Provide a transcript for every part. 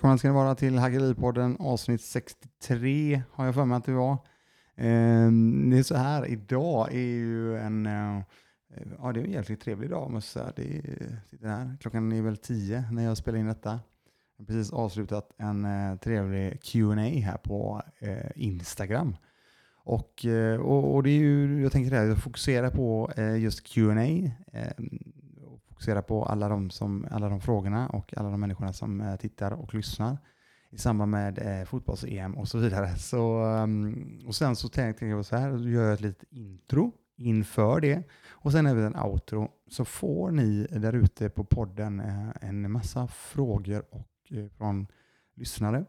Välkomna ska ni vara till Hackeripodden avsnitt 63 har jag för mig att det var. Eh, det är så här, idag är ju en, eh, ja det är en jävligt trevlig dag måste jag säga. Det är, här. Klockan är väl 10 när jag spelar in detta. Jag har precis avslutat en eh, trevlig Q&A här på eh, Instagram. Och, eh, och, och, det är ju, jag tänker det här, jag fokuserar på eh, just Q&A fokusera på alla de, som, alla de frågorna och alla de människorna som eh, tittar och lyssnar i samband med eh, fotbolls-EM och så vidare. Så, um, och sen så tänkte jag så här, då gör jag ett litet intro inför det och sen även en outro så får ni där ute på podden eh, en massa frågor och, eh, från lyssnare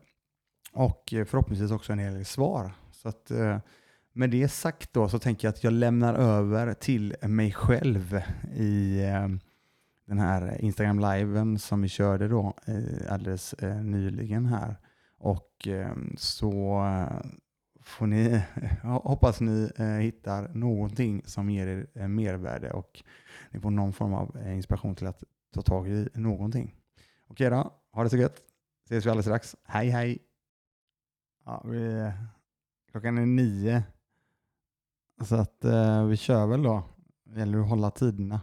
och eh, förhoppningsvis också en hel svar. Så att, eh, med det sagt då så tänker jag att jag lämnar över till mig själv i ehm, den här eh, Instagram-liven som vi körde då eh, alldeles eh, nyligen här. Och så får ni, hoppas ni hittar någonting som ger er mervärde och ni får någon form av inspiration till att ta tag i någonting. Okej då, ha det så gött. Ses vi alldeles strax. Hej hej! Ja, vi, klockan är nio. Så att eh, vi kör väl då. Det gäller att hålla tiderna.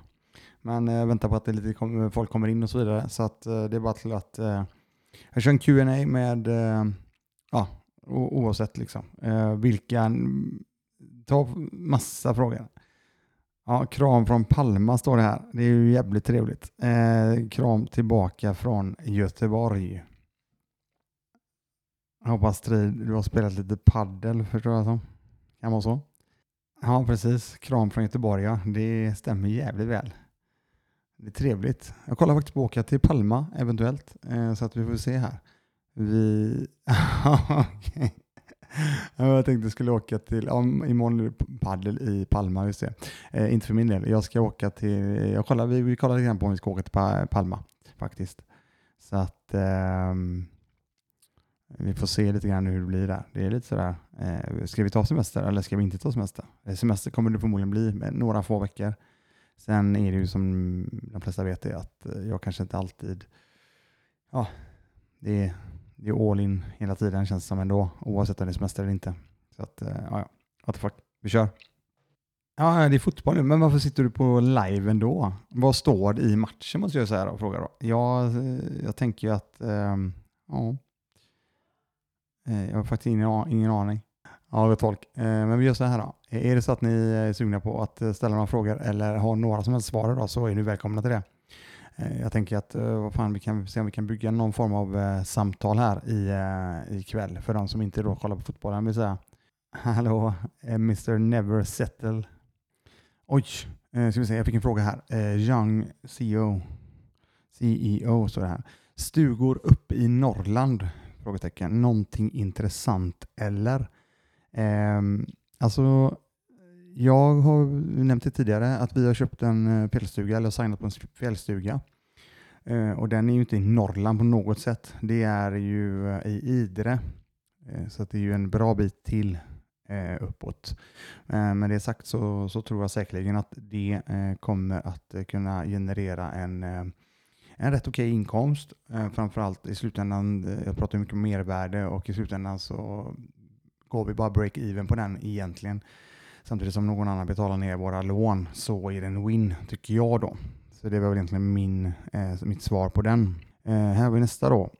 Men jag eh, väntar på att det lite kom, folk kommer in och så vidare. Så att, eh, det är bara till att eh, jag kör en Q&A med eh, ja, oavsett liksom. Eh, vilka, mm, ta massa frågor. Ja, kram från Palma står det här. Det är ju jävligt trevligt. Eh, kram tillbaka från Göteborg. Jag hoppas du har spelat lite paddel förstår jag som. Kan vara så. Ja, precis. Kram från Göteborg, ja. Det stämmer jävligt väl. Det är trevligt. Jag kollar faktiskt på att åka till Palma eventuellt, eh, så att vi får se här. Vi... okay. Jag tänkte jag skulle åka till, ja, imorgon är det paddel i Palma, just det. Eh, inte för min del. Jag ska åka till, jag kollar, vi, vi kollar lite grann på om vi ska åka till Palma faktiskt. Så att eh, vi får se lite grann hur det blir där. Det är lite sådär, eh, ska vi ta semester eller ska vi inte ta semester? Eh, semester kommer det förmodligen bli, med några få veckor. Sen är det ju som de flesta vet är att eh, jag kanske inte alltid, ja, det är, det är all in hela tiden känns det som ändå, oavsett om det är semester eller inte. Så att, eh, ja, ja, what the fuck, vi kör. Ja, det är fotboll nu, men varför sitter du på live ändå? Vad står det i matchen måste jag säga och fråga då. Jag, eh, jag tänker ju att, um, ja, jag har faktiskt ingen, ingen aning. Ja, gott tolk. Eh, men vi gör så här då. Är det så att ni är sugna på att eh, ställa några frågor eller har några som helst svar idag så är ni välkomna till det. Eh, jag tänker att eh, vad fan, vi kan se om vi kan bygga någon form av samtal här i, kväll för de som inte då kollar på fotbollen. Vill säga. Hallå, Mr Never Settle. Oj, ska vi se, jag fick en fråga här. Young CEO, CEO står det här. Stugor uppe i Norrland? Frågetecken. Någonting intressant eller? Eh, alltså, jag har nämnt det tidigare att vi har köpt en eh, fjällstuga, eller signat på en fjällstuga. Eh, och den är ju inte i Norrland på något sätt. Det är ju eh, i Idre. Eh, så det är ju en bra bit till eh, uppåt. Eh, med det sagt så, så, tror jag säkerligen att det eh, kommer att kunna generera en en rätt okej inkomst. framförallt i slutändan, jag pratar mycket om mervärde och i slutändan så går vi bara break-even på den egentligen. Samtidigt som någon annan betalar ner våra lån så är det en win, tycker jag då. Så det var väl egentligen min, eh, mitt svar på den. Eh, här har vi nästa då.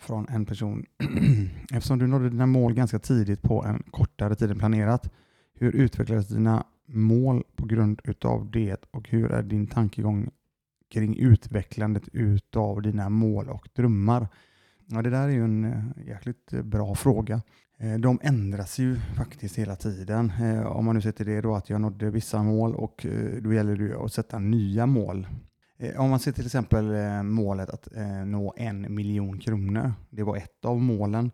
Från en person. Eftersom du nådde dina mål ganska tidigt på en kortare tid än planerat, hur utvecklades dina mål på grund utav det och hur är din tankegång kring utvecklandet utav dina mål och drömmar? Ja, det där är ju en eh, jäkligt eh, bra fråga. Eh, de ändras ju faktiskt hela tiden. Eh, om man nu sätter det då att jag nådde vissa mål och eh, då gäller det att sätta nya mål. Om man ser till exempel målet att nå en miljon kronor. Det var ett av målen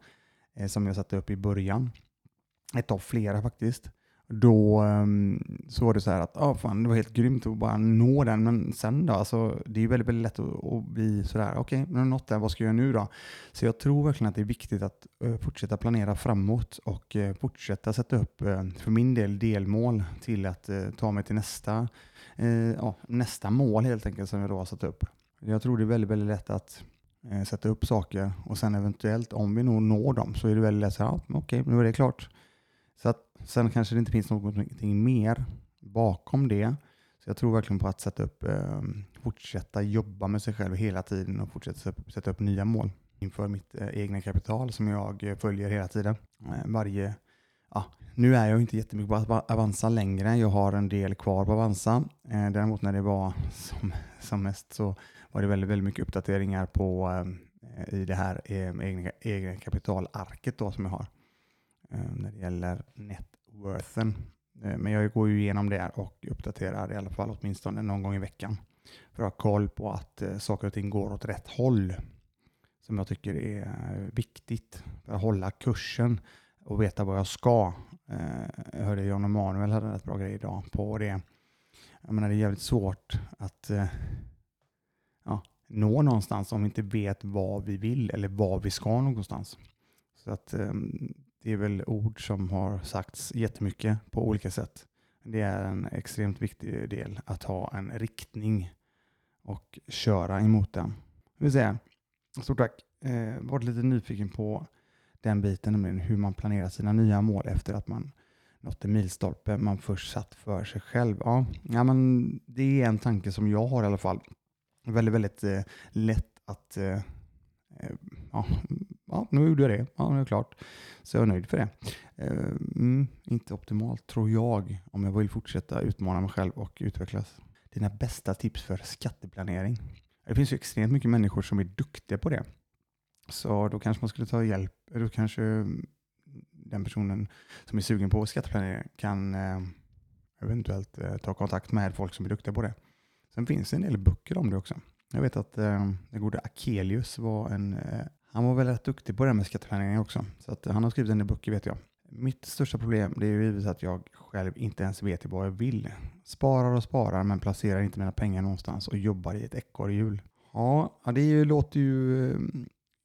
som jag satte upp i början. Ett av flera faktiskt då um, så var det så här att ah, fan, det var helt grymt att bara nå den, men sen då? Alltså, det är ju väldigt, väldigt lätt att, att bli sådär, okej, okay, nu har nått den, vad ska jag göra nu då? Så jag tror verkligen att det är viktigt att uh, fortsätta planera framåt och uh, fortsätta sätta upp, uh, för min del, delmål till att ta mig till nästa, ja, nästa mål helt enkelt som jag då har satt upp. Jag tror det är väldigt, väldigt lätt att sätta upp saker och sen eventuellt om vi nog når dem så är det väldigt lätt att ah, okej, nu är det klart. Så att, sen kanske det inte finns någonting mer bakom det. Så jag tror verkligen på att sätta upp, eh, fortsätta jobba med sig själv hela tiden och fortsätta sätta upp nya mål inför mitt eh, egna kapital som jag eh, följer hela tiden. Eh, varje, ja, nu är jag inte jättemycket på Avanza längre. Jag har en del kvar på Avanza. Eh, däremot när det var som, som mest så var det väldigt, väldigt mycket uppdateringar på eh, i det här eh, egna, egna kapitalarket då som jag har Eh, när det gäller networthen. Eh, men jag går ju igenom det och uppdaterar i alla fall åtminstone någon gång i veckan för att ha koll på att eh, saker och ting går åt rätt håll som jag tycker är viktigt för att hålla kursen och veta vad jag ska. Jag hörde John Emanuel hade ett bra grej idag på det. Jag menar, det är jävligt svårt att ja, nå någonstans om vi inte vet vad vi vill eller var vi ska någonstans. Så att ehm, det är väl ord som har sagts jättemycket på olika sätt. Det är en extremt viktig del att ha en riktning och köra emot den. Det vill säga, Stort tack. Eh, varit lite nyfiken på den biten, nämligen hur man planerar sina nya mål efter att man nått en milstolpe man först satt för sig själv. Ja, ja, men det är en tanke som jag har i alla fall. Väldigt, väldigt eh, lätt att eh, eh ja, ja, nu gjorde jag det. Ja, nu är det klart. Så jag är nöjd för det. Eh, mm, inte optimalt tror jag om jag vill fortsätta utmana mig själv och utvecklas. Dina bästa tips för skatteplanering? Det finns ju extremt mycket människor som är duktiga på det. Så då kanske man skulle ta hjälp, då kanske den personen som är sugen på skatteplanering kan eh, eventuellt eh, ta kontakt med folk som är duktiga på det. Sen finns det en del böcker om det också. Jag vet att eh, den gode Akelius var en, eh, han var väl rätt duktig på det med skatteplanering också. Så att han har skrivit en del böcker vet jag. Mitt största problem det är givetvis att jag själv inte ens vet vad jag vill. Sparar och sparar men placerar inte mina pengar någonstans och jobbar i ett ekorrhjul. Ja, det ju, låter ju eh,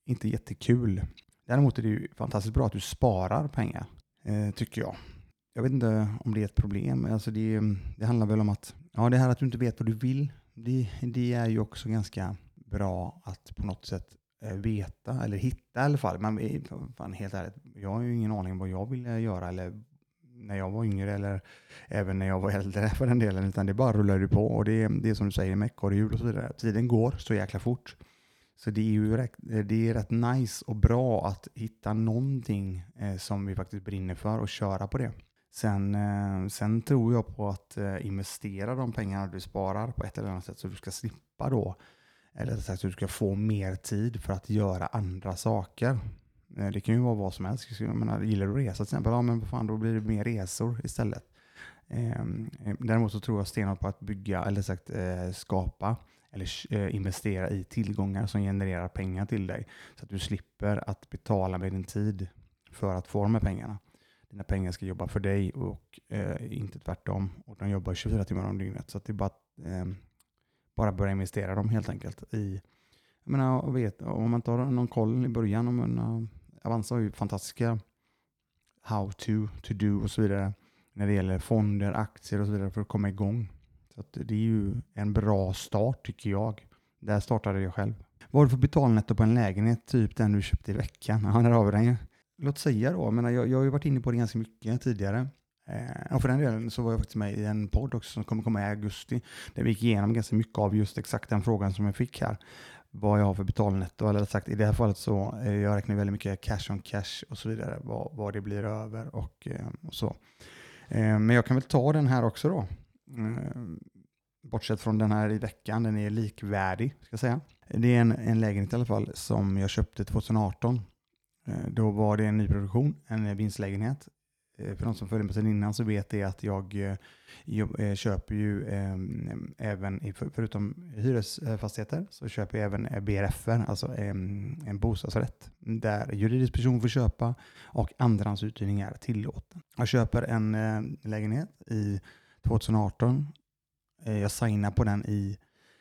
inte jättekul. Däremot är det ju fantastiskt bra att du sparar pengar, eh, tycker jag. Jag vet inte om det är ett problem. Alltså det, det handlar väl om att, ja det här att du inte vet vad du vill, det, det är ju också ganska bra att på något sätt Eh, veta, eller hitta i alla fall. Men fan, helt ärligt, jag har ju ingen aning om vad jag ville göra eller när jag var yngre eller även när jag var äldre för den delen, utan det bara rullar ju på och det, det är som du säger med ekorrhjul och så vidare. Tiden går så jäkla fort. Så det är ju rätt, det är rätt nice och bra att hitta någonting eh, som vi faktiskt brinner för och köra på det. Sen, eh, sen tror jag på att eh, investera de pengarna du sparar på ett eller annat sätt så du ska slippa då eller sagt att du ska få mer tid för att göra andra saker. Eh, det kan ju vara vad som helst. Jag menar, gillar du att resa till exempel, ja men fan, då blir det mer resor istället. Ehm, eh, däremot så tror jag stenhårt på att bygga, eller sagt eh, skapa, eller investera i tillgångar som genererar pengar till dig. Så att du slipper att betala med din tid för att få de här pengarna. Dina pengar ska jobba för dig och inte tvärtom. Och de jobbar 24 timmar om dygnet. Så att det är bara att ehm, bara börja investera dem helt enkelt i jag menar, vet, om man tar någon koll i början, om man, eh, Avanza har ju fantastiska how to, to do och så vidare när det gäller fonder, aktier och så vidare för att komma igång. Så det är ju en bra start tycker jag. Där startade jag själv. Vad har du för betalnetto på en lägenhet, typ den du köpte i veckan? Ja, där har vi den ju. Låt säga då, jag, menar, jag, jag har ju varit inne på det ganska mycket tidigare. Eh, och för den delen så var jag faktiskt med i en podd också som kommer komma i augusti, där vi gick igenom ganska mycket av just exakt den frågan som jag fick här. Vad jag har för betalnetto, eller sagt i det här fallet så eh, jag räknar väldigt mycket cash on cash och så vidare, vad, vad det blir över och, eh, och så. Eh, men jag kan väl ta den här också då. Eh, bortsett från den här i veckan, den är likvärdig ska jag säga. Det är en, en lägenhet i alla fall som jag köpte 2018. Eh, då var det en nyproduktion, en vinstlägenhet Eh, för de som följer mig sedan innan så vet det att jag, eh, jag eh, köper ju ehm, även, förutom hyresfastigheter, så köper jag även BRF, alltså ehm, en bostadsrätt, där juridisk person får köpa och andrahandsuthyrning är tillåten. Jag köper en lägenhet i 2018. Jag signar på den i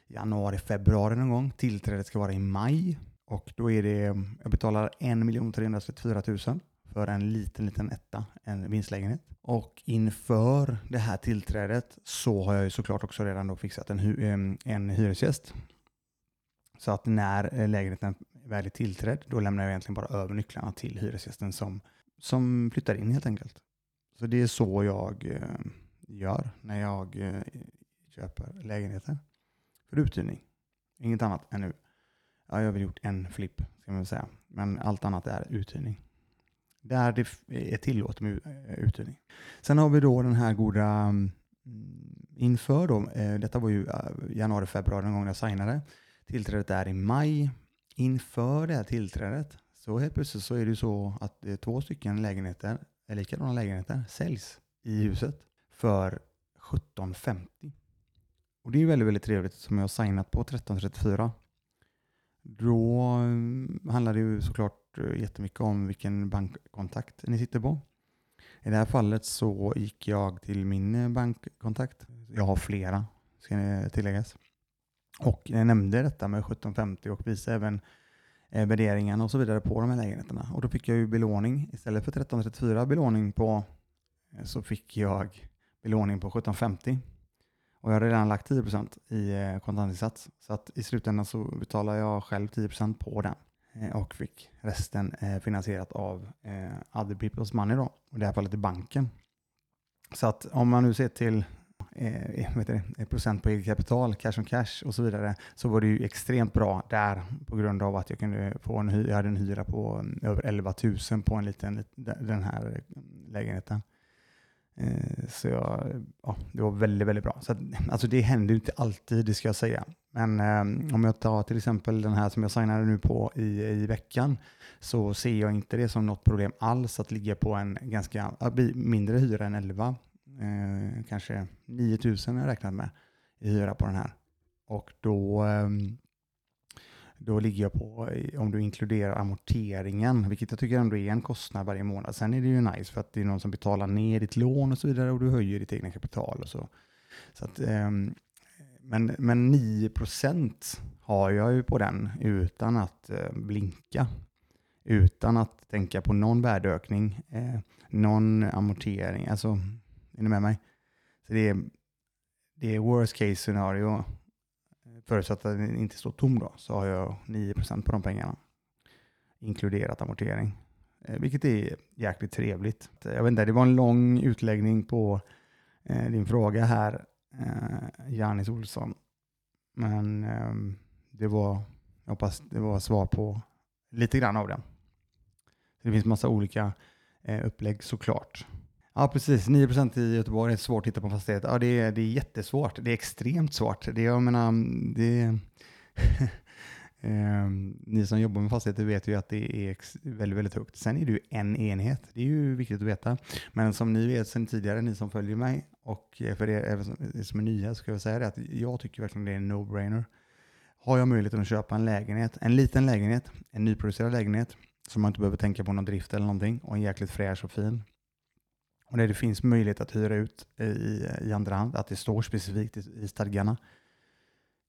januari, februari någon gång. Tillträdet ska vara i maj och då är det, jag betalar 1 334 000 för en liten, liten etta, en vinstlägenhet. Och inför det här tillträdet så har jag ju såklart också redan då fixat en, en hyresgäst Så att när eh, lägenheten väl är tillträdd, då lämnar jag egentligen bara över nycklarna till hyresgästen som, som flyttar in helt enkelt. Så det är så jag eh, gör när jag eh, köper lägenheter för uthyrning. Inget annat än nu. Ja, jag har väl gjort en flipp, ska man säga. Men allt annat är uthyrning. Där det är tillåtet med eh, uthyrning. Sen har vi då den här goda mm, inför då, eh, detta var ju eh, januari, februari någon gång jag signade. Tillträdet är i maj. Inför det här tillträdet så helt plötsligt så är det ju så att två stycken lägenheter, eller likadana lägenheter, säljs i huset för 1750. Och det är ju väldigt, väldigt trevligt som jag har signat på 1334. Då mm, handlar det ju såklart Eh, jättemycket om vilken bankkontakt ni sitter på. I det här fallet så gick jag till min eh, bankkontakt. Jag har flera, ska tilläggas. Och jag nämnde detta med 1750 och visade även eh, värderingarna och så vidare på de här lägenheterna. Och då fick jag ju belåning. Istället för 1334 belåning på så fick jag belåning på 1750. Och jag har redan lagt 10% i kontantinsats. Så att i slutändan så betalar jag själv 10% på den Eh, och fick resten eh, finansierat av eh, other people's money då, och i det här fallet i banken. Så att om man nu ser till eh, vet det, procent på eget kapital, cash on cash och så vidare, så var det ju extremt bra där på grund av att jag kunde få en, jag hade en hyra på mm, över 11 000 på en liten, den här eh, lägenheten. Eh, så jag, ja, det var väldigt, väldigt bra. Så att, alltså det händer ju inte alltid, det ska jag säga. Men eh, om jag tar till exempel den här som jag signade nu på i, i veckan, så ser jag inte det som något problem alls att ligga på en ganska mindre hyra än 11. Eh, kanske 9000 har jag räknat med i hyra på den här. Och då eh, då ligger jag på, eh, om du inkluderar amorteringen, vilket jag tycker ändå är en kostnad varje månad. Sen är det ju nice för att det är någon som betalar ner ditt lån och så vidare och du höjer ditt egna kapital och så. så att, ehm, men, men 9% har jag ju på den utan att eh, blinka. Utan att tänka på någon värdeökning, eh, någon amortering. Alltså, är ni med mig? Så det är, det är worst case scenario förutsatt att den inte står tom då, så har jag 9% på de pengarna. Inkluderat amortering. Eh, vilket är jäkligt trevligt. Eh, jag vet inte, det var en lång utläggning på eh, din fråga här, Janis Olsson. Men ehm, det var, jag hoppas det var svar på lite grann av den. Det finns massa olika upplägg såklart. Ja, precis. 9% i Göteborg är svårt att hitta på en fastighet. Ja, det är, det är jättesvårt. Det är extremt svårt. Det, jag menar, det, eh, ni som jobbar med fastigheter vet ju att det är väldigt, väldigt högt. Sen är det ju en enhet. Det är ju viktigt att veta. Men som ni vet sedan tidigare, ni som följer mig, och för er som är nya, ska jag säga det att jag tycker verkligen det är en no-brainer. Har jag möjligheten att köpa en lägenhet, en liten lägenhet, en nyproducerad lägenhet, som man inte behöver tänka på någon drift eller någonting, och en jäkligt fräsch och fin, och när det finns möjlighet att hyra ut i, i andra hand, att det står specifikt i, i stadgarna,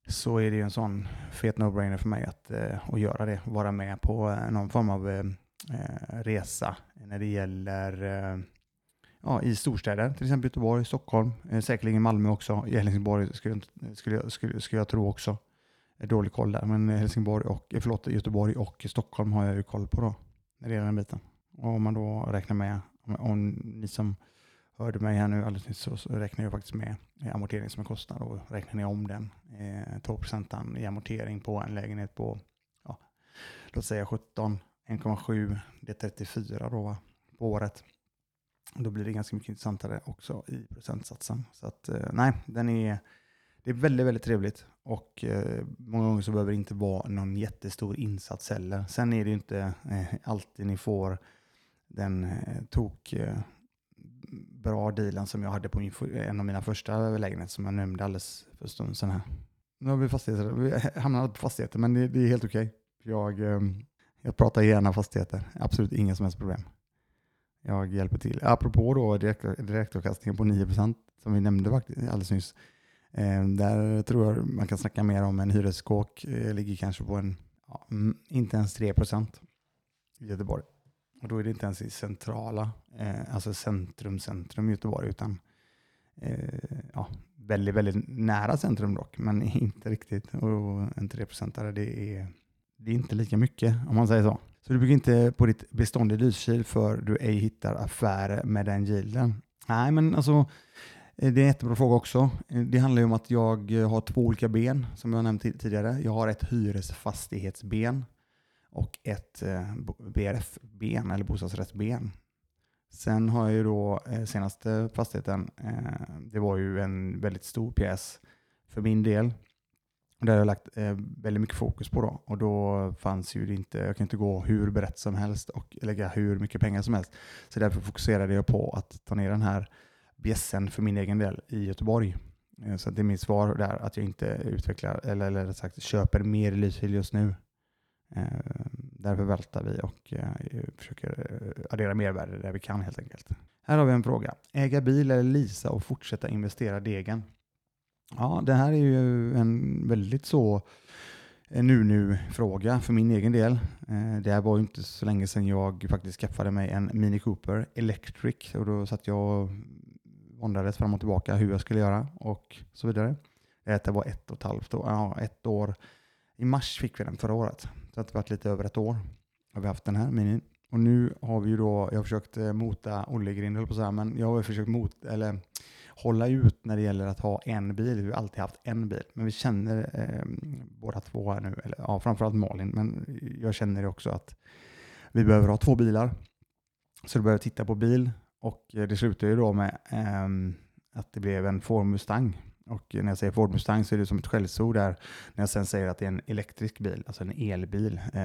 så är det ju en sån fet no-brainer för mig att, eh, att göra det. Vara med på eh, någon form av eh, eh, resa när det gäller eh, ja, i storstäder, till exempel Göteborg, Stockholm, säkerligen Malmö också. I Helsingborg skulle, skulle, skulle, skulle jag tro också. Dålig koll där, men Helsingborg och, förlåt, Göteborg och Stockholm har jag ju koll på då, när det gäller den biten. Och om man då räknar med om ni som hörde mig här nu alldeles nyss så, så räknar jag faktiskt med amortering som en kostnad och räknar ni om den, eh, 2 i amortering på en lägenhet på, ja, låt säga 17, 1,7, det är 34 då va, på året. Då blir det ganska mycket intressantare också i procentsatsen. Så att eh, nej, den är, det är väldigt, väldigt trevligt och eh, många gånger så behöver det inte vara någon jättestor insats heller. Sen är det ju inte eh, alltid ni får den eh, tok eh, bra dealen som jag hade på en av mina första lägenheter som jag nämnde alldeles för en stund sedan här. Nu har vi fastigheter, vi hamnar på fastigheter men det, det är helt okej. Okay. Jag, ehm, jag pratar gärna fastigheter, absolut inga som helst problem. Jag hjälper till. Apropå då direktavkastningen på 9% som vi nämnde alldeles nyss. Ehm, där tror jag man kan snacka mer om en hyreskåk eh, ligger kanske på en, ja, mm, inte ens 3 i Göteborg. Och då är det inte ens i centrala, eh, alltså centrum, centrum i Göteborg, utan eh, ja, väldigt, väldigt nära centrum dock, men inte riktigt. Och en 3-procentare, det är, det är inte lika mycket om man säger så. Så du bygger inte på ditt bestånd i Lysekil för du ej hittar affärer med den yielden. Nej, men alltså eh, det är en jättebra fråga också. Eh, det handlar ju om att jag har två olika ben som jag nämnt tidigare. Jag har ett hyresfastighetsben och ett eh, BRF-ben eller bostadsrättsben. Sen har jag ju då eh, senaste fastigheten, eh, det var ju en väldigt stor pjäs för min del. Där har jag lagt väldigt mycket fokus på då. Och då fanns ju det inte, jag kan inte gå hur brett som helst och lägga hur mycket pengar som helst. Så därför fokuserade jag på att ta ner den här bjässen för min egen del i Göteborg. Så det är mitt svar där, att jag inte utvecklar, eller, eller sagt köper mer Lysekil just nu. Eh, därför vältar vi och eh, försöker eh, addera mervärde där vi kan helt enkelt. Här har vi en fråga. Äga bil eller lisa och fortsätta investera degen? Ja, det här är ju en väldigt så nu-nu-fråga för min egen del. Det här var ju inte så länge sedan jag faktiskt skaffade mig en Mini Cooper Electric och då satt jag och våndades fram och tillbaka hur jag skulle göra och så vidare. Det var ett och ett halvt år, ja, ett år. I mars fick vi den förra året. Det har varit lite över ett år har vi haft den här minin. Och nu har vi ju då, jag har försökt eh, mota Olle Grind, på så här, men jag har försökt mot, eller hålla ut när det gäller att ha en bil. Vi har alltid haft en bil, men vi känner eh, båda två här nu, eller ja, framförallt Malin, men jag känner också att vi behöver ha två bilar. Så du behöver titta på bil och eh, det slutar ju då med eh, att det blev en Ford Mustang och när jag säger Ford Mustang så är det som ett skällsord där när jag sen säger att det är en elektrisk bil, alltså en elbil. Eh,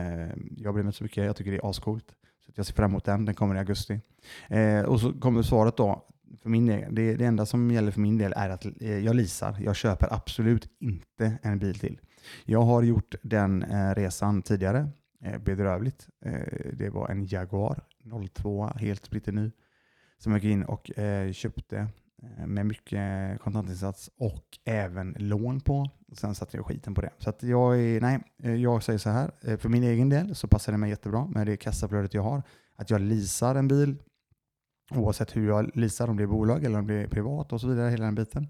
jag bryr mig inte så mycket, jag tycker det är ascoolt. Så jag ser fram emot den, den kommer i augusti. Eh, och så kommer svaret då, för min del, det, det enda som gäller för min del är att eh, jag leasar. Jag köper absolut inte en bil till. Jag har gjort den eh, resan tidigare, eh, bedrövligt. Eh, det var en Jaguar 02, helt splitterny, som jag gick in och eh, köpte Eh, med mycket kontantinsats och även lån på. Sen satte jag skiten på det. Så att jag, är, nej, eh, jag säger så här, eh, för min egen del så passar det mig jättebra med det kassaflödet jag har. Att jag leasar en bil, oavsett hur jag leasar, om det är bolag eller om det är privat och så vidare, hela den biten.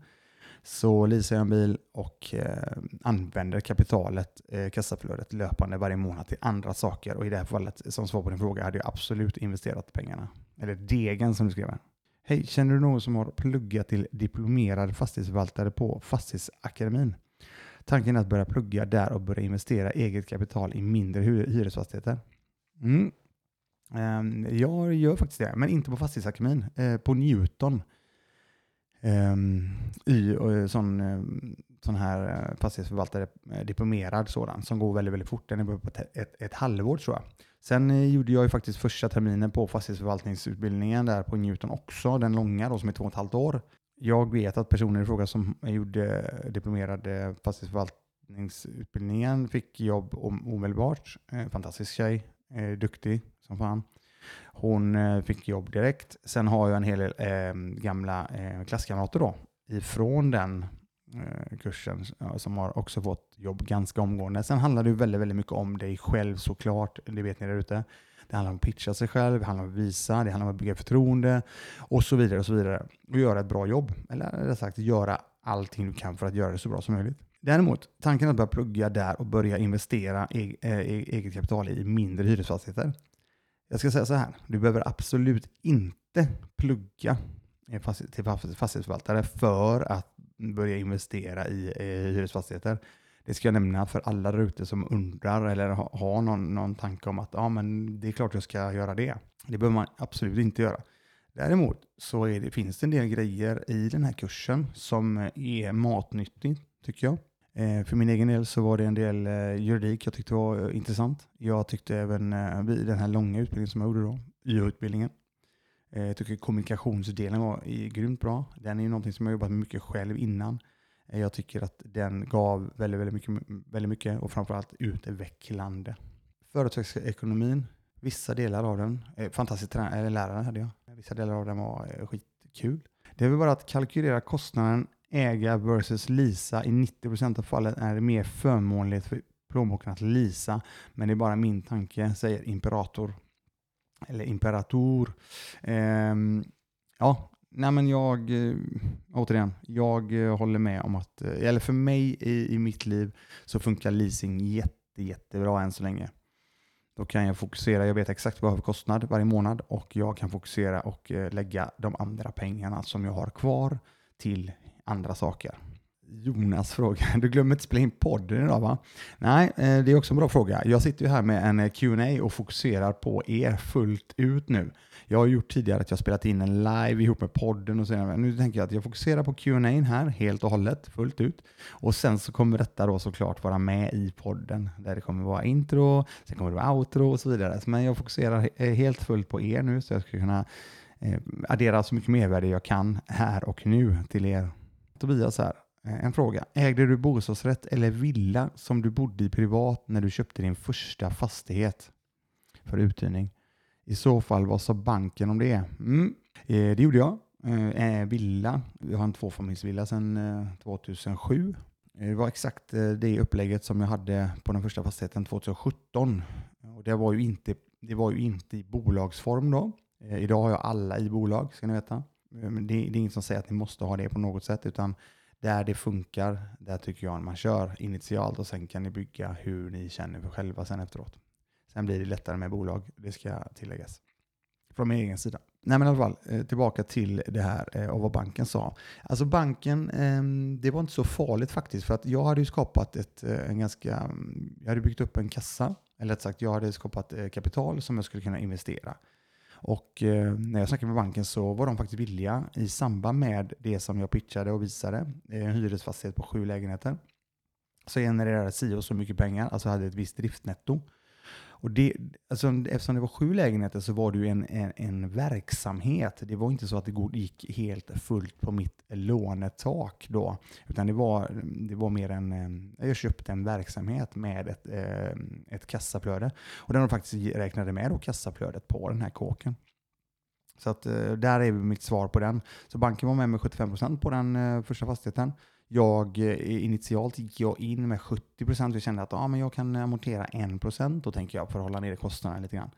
Så leasar jag en bil och eh, använder kapitalet, eh, kassaflödet löpande varje månad till andra saker. Och i det här fallet, som svar på din fråga, hade jag absolut investerat pengarna. Eller degen som du skrev. Hej, känner du någon som har pluggat till diplomerad fastighetsförvaltare på Fastighetsakademin? Tanken är att börja plugga där och börja investera eget kapital i mindre hyresfastigheter. Mm. Ehm, jag gör faktiskt det, men inte på Fastighetsakademin. Eh, på Newton. Ehm, I eh, sån, eh, sån här fastighetsförvaltare, diplomerad sådan, som går väldigt, väldigt fort. Den är på ett, ett, ett halvår tror jag. Sen eh, gjorde jag ju faktiskt första terminen på fastighetsförvaltningsutbildningen där på Newton också, den långa då som är två och ett halvt år. Jag vet att personer i fråga som gjorde diplomerade fastighetsförvaltningsutbildningen fick jobb omedelbart. Eh, fantastisk tjej, eh, duktig som fan. Hon fick jobb direkt. Sen har jag en hel del gamla klasskamrater då ifrån den Eh, kursen som har också fått jobb ganska omgående. Sen handlar det väldigt, väldigt mycket om dig själv såklart, det vet ni där ute. Det handlar om att pitcha sig själv, det handlar om att visa, det handlar om att bygga förtroende och så vidare. Och så vidare. Och göra ett bra jobb. Eller rättare sagt, göra allting du kan för att göra det så bra som möjligt. Däremot, tanken att börja plugga där och börja investera e, e, e eget kapital i mindre hyresfastigheter. Jag ska säga så här, du behöver absolut inte plugga till fastighetsförvaltare för att börja investera i, hyresfastigheter. Det ska jag nämna för alla där ute som undrar eller har ha någon, någon tanke om att ja, men det är klart jag ska göra det. Det behöver man absolut inte göra. Däremot så det, finns det en del grejer i den här kursen som är matnyttig, tycker jag. Eh, för min egen del så var det en del eh, juridik jag tyckte var eh, intressant. Jag tyckte även eh, vid den här långa utbildningen som jag gjorde då, YH-utbildningen, Eh, jag tycker kommunikationsdelen var grymt bra. Den är ju någonting som jag jobbat med mycket själv innan. Eh, jag tycker att den gav väldigt, väldigt, mycket, väldigt mycket och framförallt utvecklande. Företagsekonomin, vissa delar av den, eh, fantastisk eller lärare hade jag. Vissa delar av den var skitkul. Det är väl bara att kalkylera kostnaden äga versus lisa. I 90% av fallen är det mer förmånligt för plånboken att lisa, men det är bara min tanke, säger Imperator eller imperator. Ehm, ja, nej men jag, eh, återigen, jag eh, håller med om att, eh, eller för mig i, i mitt liv så funkar leasing jätte, jättebra än så länge. Då kan jag fokusera, jag vet exakt vad jag har för kostnad varje månad och jag kan fokusera och lägga de andra pengarna som jag har kvar till andra saker. Jonas fråga, du glömmer inte spela in podden idag va? Nej, eh, det är också en bra fråga. Jag sitter ju här med en eh, Q&A och fokuserar på er fullt ut nu. Jag har gjort tidigare att jag spelat in en live ihop med podden och så. Nu tänker jag att jag fokuserar på Q&A här helt och hållet, fullt ut. Och sen så kommer detta då såklart vara med i podden där det kommer vara intro, sen kommer det vara outro och så vidare. Men jag fokuserar eh, helt fullt på er nu så jag ska kunna addera så mycket mervärde jag kan här och nu till er. Tobias här, Eh, en fråga. Ägde du bostadsrätt eller villa som du bodde i privat när du köpte din första fastighet för uthyrning? I så fall, vad sa banken om det? Mm. Eh, det gjorde jag. Eh, villa. Jag har en tvåfamiljsvilla sedan 2007. Det var exakt det upplägget som jag hade på den första fastigheten 2017. Och det, var ju inte, det var ju inte i bolagsform då. Idag har jag alla i bolag, ska ni veta. Men det, det är inget som säger att ni måste ha det på något sätt, utan där det funkar, där tycker jag att man kör initialt och sen kan ni bygga hur ni känner för själva sen efteråt. Sen blir det lättare med bolag, det ska tilläggas. Från min egen sida. Nej men i alla fall, eh, tillbaka till det här eh, och vad banken sa. Alltså banken, ehm, det var inte så farligt faktiskt för att jag hade ju skapat ett, eh, en ganska, mm, jag hade byggt upp en kassa, eller rätt sagt jag hade skapat kapital som jag skulle kunna investera. Och eh, när jag snackade med banken så var de faktiskt villiga i samband med det som jag pitchade och visade, eh, en hyresfastighet på sju lägenheter, så genererade SIO så mycket pengar, alltså hade ett visst driftnetto. Och det, alltså, eftersom det var sju lägenheter så var det ju en, en, en verksamhet. Det var inte så att det gick helt fullt på mitt lånetak då. Utan det var, det var mer en, jag köpte en verksamhet med ett, eh, ett kassaflöde. Och den faktiskt räknade med då kassaflödet på den här kåken. Så att, eh, där är mitt svar på den. Så banken var med med 75% på den eh, första fastigheten. Jag, eh, initialt gick jag in med 70% och kände att ah, men jag kan amortera 1% då tänker jag för att hålla nere kostnaderna lite grann.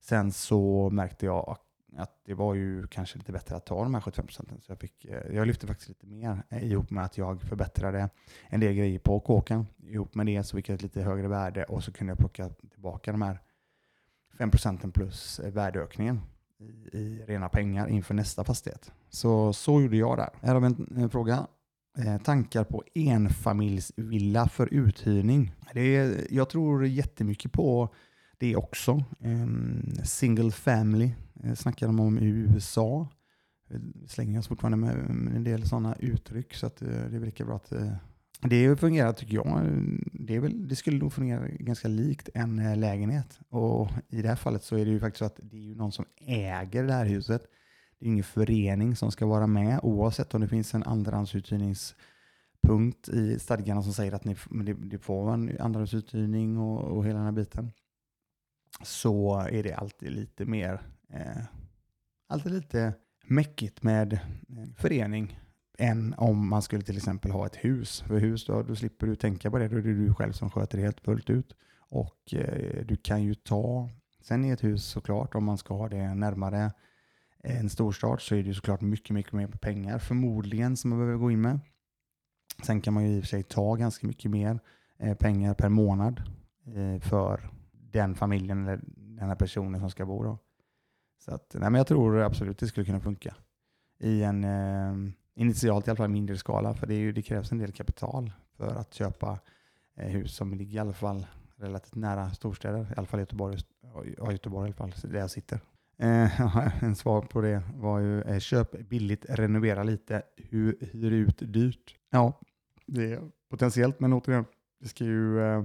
Sen så märkte jag att det var ju kanske lite bättre att ta de här 75 procenten. Så jag, fick, eh, jag lyfte faktiskt lite mer eh, ihop med att jag förbättrade en del grejer på kåken. Ihop med det så fick jag ett lite högre värde och så kunde jag plocka tillbaka de här 5 procenten plus värdeökningen i, i, rena pengar inför nästa fastighet. Så så gjorde jag där. Här har vi en, en fråga Eh, tankar på enfamiljsvilla för uthyrning. Det är, jag tror jättemycket på det också. single family eh, snackar de om i USA. Slänger jag fortfarande med, en del sådana uttryck så att eh, det är lika bra att det fungerar tycker jag. Det, är väl, det skulle nog fungera ganska likt en lägenhet. Och I det här fallet så är det ju faktiskt så att det är ju någon som äger det här huset. Det är ingen förening som ska vara med oavsett om det finns en andrahandsuthyrningspunkt i stadgarna som säger att ni, ni får en andrahandsuthyrning och, och hela den här biten. Så är det alltid lite mer, eh, alltid lite mäckigt med eh, förening än om man skulle till exempel ha ett hus. För hus då, då slipper du tänka på det, då är det du själv som sköter det helt fullt ut. Och eh, du kan ju ta, sen i ett hus såklart, om man ska ha det närmare en storstad så är det såklart mycket, mycket mer pengar förmodligen som man behöver gå in med. Sen kan man ju i och för sig ta ganska mycket mer eh, pengar per månad eh, för den familjen eller den här personen som ska bo. Då. Så att, nej, men jag tror absolut det skulle kunna funka i en eh, initialt i alla fall mindre skala. För det, ju, det, krävs en del kapital för att köpa eh, hus som ligger i alla fall relativt nära storstäder. I alla fall Göteborg, ja, Göteborg i alla fall, där jag sitter. Eh, en svar på det var ju eh, köp billigt, renovera lite, hyr, hyr ut dyrt. Ja, det är potentiellt, men återigen, det ska ju, eh,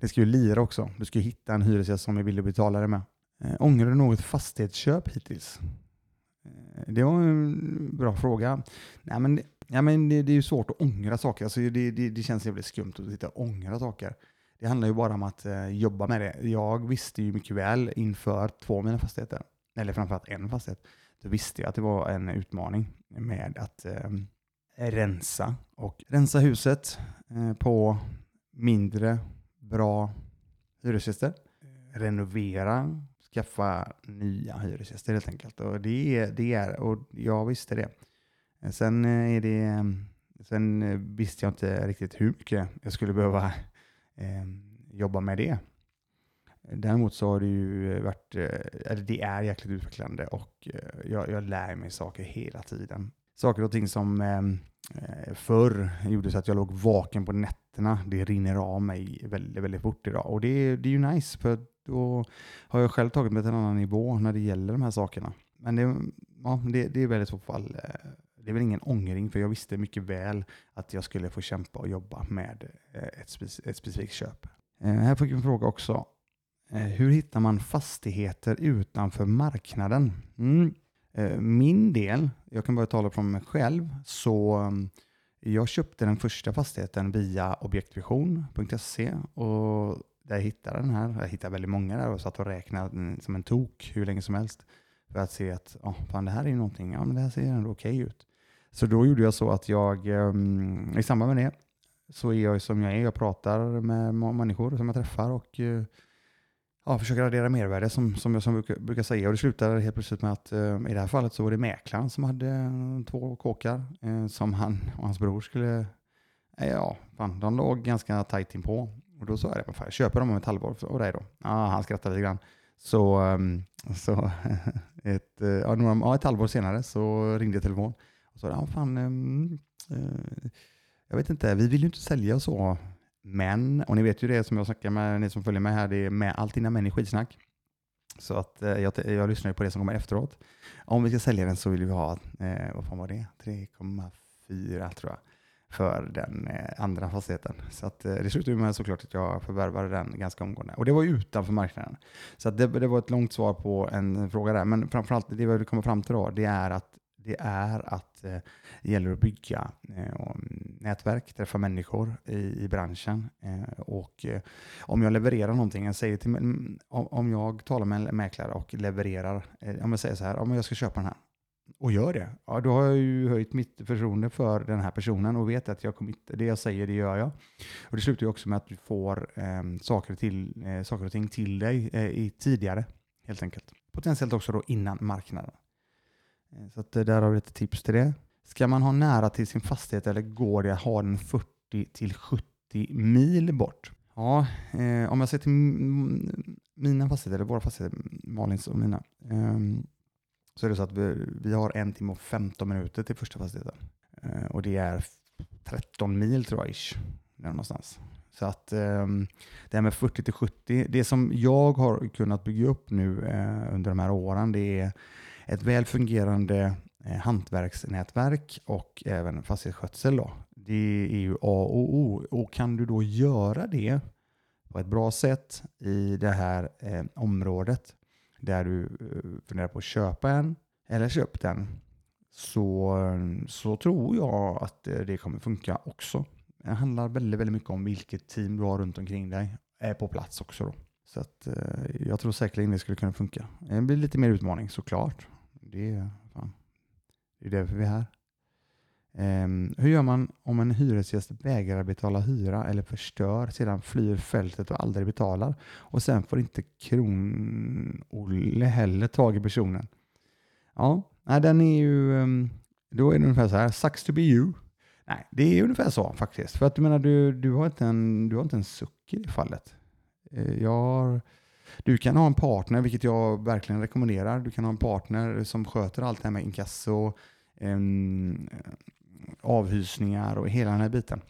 det ska ju lira också. Du ska ju hitta en hyresgäst som är villig att betala det med. Eh, ångrar du något fastighetsköp hittills? Eh, det var en bra fråga. Nej, men, ja, men det, det är ju svårt att ångra saker. Alltså det, det, det känns jävligt skumt att sitta och ångra saker. Det handlar ju bara om att eh, jobba med det. Jag visste ju mycket väl inför två av mina fastigheter, eller framförallt en fastighet, då visste jag att det var en utmaning med att eh, rensa och rensa huset eh, på mindre bra hyresgäster. Renovera skaffa nya hyresgäster helt enkelt. Och det är, det är och jag visste det. Sen, eh, är det, sen eh, visste jag inte riktigt hur mycket jag skulle behöva eh, jobba med det. Däremot så har det ju varit, eh, eller det är jäkligt utvecklande och eh, jag, jag lär mig saker hela tiden. Saker och ting som ehm, eh, förr gjorde så att jag låg vaken på nätterna, det rinner av mig väldigt, väldigt fort idag. Och det, det är ju nice, för då har jag själv tagit mig till en annan nivå när det gäller de här sakerna. Men det, ja, det, det är väldigt i så fall, eh, det är väl ingen ångring, för jag visste mycket väl att jag skulle få kämpa och jobba med eh, ett, spec ett specifikt köp. Eh, här fick vi en fråga också. Eh, hur hittar man fastigheter utanför marknaden? Mm. Min del, jag kan bara tala från mig själv, så mm, jag köpte den första fastigheten via objektvision.se och där jag hittade den här. Jag hittade väldigt många där och satt och räknade som en tok hur länge som helst för att se att oh, fan, det här är ju någonting, ja men det här ser ändå okej okay ut. Så då gjorde jag så att jag ehm, i samband med det så är jag som jag är. Jag pratar med människor som jag träffar och eh, ja, försöker addera mervärde som, som jag som brukar, brukar säga. Och det slutade helt plötsligt med att eh, i det här fallet så var det mäklaren som hade eh, två kåkar som han och hans bror skulle, ja, fan, de låg ganska tajt inpå. Och då sa jag, det, fan, köper dem om ett halvår? Och dig då? Ja, han skrattade lite grann. Så, ehm, så ett, ja, några, ja, ett halvår senare så ringde telefonen och så, ja fan, um, jag vet inte, vi vill ju inte sälja och så. Men, och ni vet ju det som jag snackar med, ni som följer med här, det är med, allt innan män i skitsnack. Så att eh, jag, jag lyssnar ju på det som kommer efteråt. Om vi ska sälja den så vill vi ha, eh, vad fan var det? 3,4 tror jag för den eh, andra fastigheten. Så att, eh, det slutade med såklart att jag förvärvade den ganska omgående. Och det var ju utanför marknaden. Så det, det, var ett långt svar på en fråga där. Men framförallt det vi kommer fram till då, det är att det är att eh, det gäller att bygga eh, nätverk, träffa människor i, i branschen. Eh, och eh, om jag levererar någonting, jag säger till, om jag talar med en mäklare och levererar, eh, om jag säger så här, om jag ska köpa den här och gör det, ja, då har jag ju höjt mitt förtroende för den här personen och vet att jag kommer, det jag säger, det gör jag. Och det slutar ju också med att du får eh, saker, till, eh, saker och ting till dig eh, i tidigare, helt enkelt. Potentiellt också då innan marknaden. Eh, så att, eh, där har vi lite tips till det. Ska man ha nära till sin fastighet eller går det att ha den 40 till 70 mil bort? Ja, eh, om jag ser till mina fastigheter, eller våra fastigheter, Malins och mina, eh, så är det så att vi, vi har en timme och 15 minuter till första fastigheten. Eh, och det är 13 mil tror jag, ish, där någonstans. Så att eh, det här med 40 till 70, det som jag har kunnat bygga upp nu eh, under de här åren, det är ett väl fungerande eh, hantverksnätverk och även fastighetsskötsel. Då. Det är ju A och O. Och kan du då göra det på ett bra sätt i det här eh, området där du eh, funderar på att köpa en eller köpt den så, så tror jag att eh, det kommer funka också. Det handlar väldigt, väldigt mycket om vilket team du har runt omkring dig är på plats också. Då. Så att, eh, jag tror säkerligen det skulle kunna funka. Det blir lite mer utmaning såklart. Det är, fan, det är därför vi är här. Um, hur gör man om en hyresgäst vägrar betala hyra eller förstör, sedan flyr fältet och aldrig betalar och sen får inte Kron-Olle heller tag i personen? Ja, nej, den är ju, um, då är det ungefär så här, sucks to be you. Nej, det är ungefär så faktiskt. För att du menar, du, du, har, inte en, du har inte en suck i det fallet. Eh, jag har, du kan ha en partner, vilket jag verkligen rekommenderar. Du kan ha en partner som sköter allt det här med inkasso, eh, avhysningar och hela den här biten.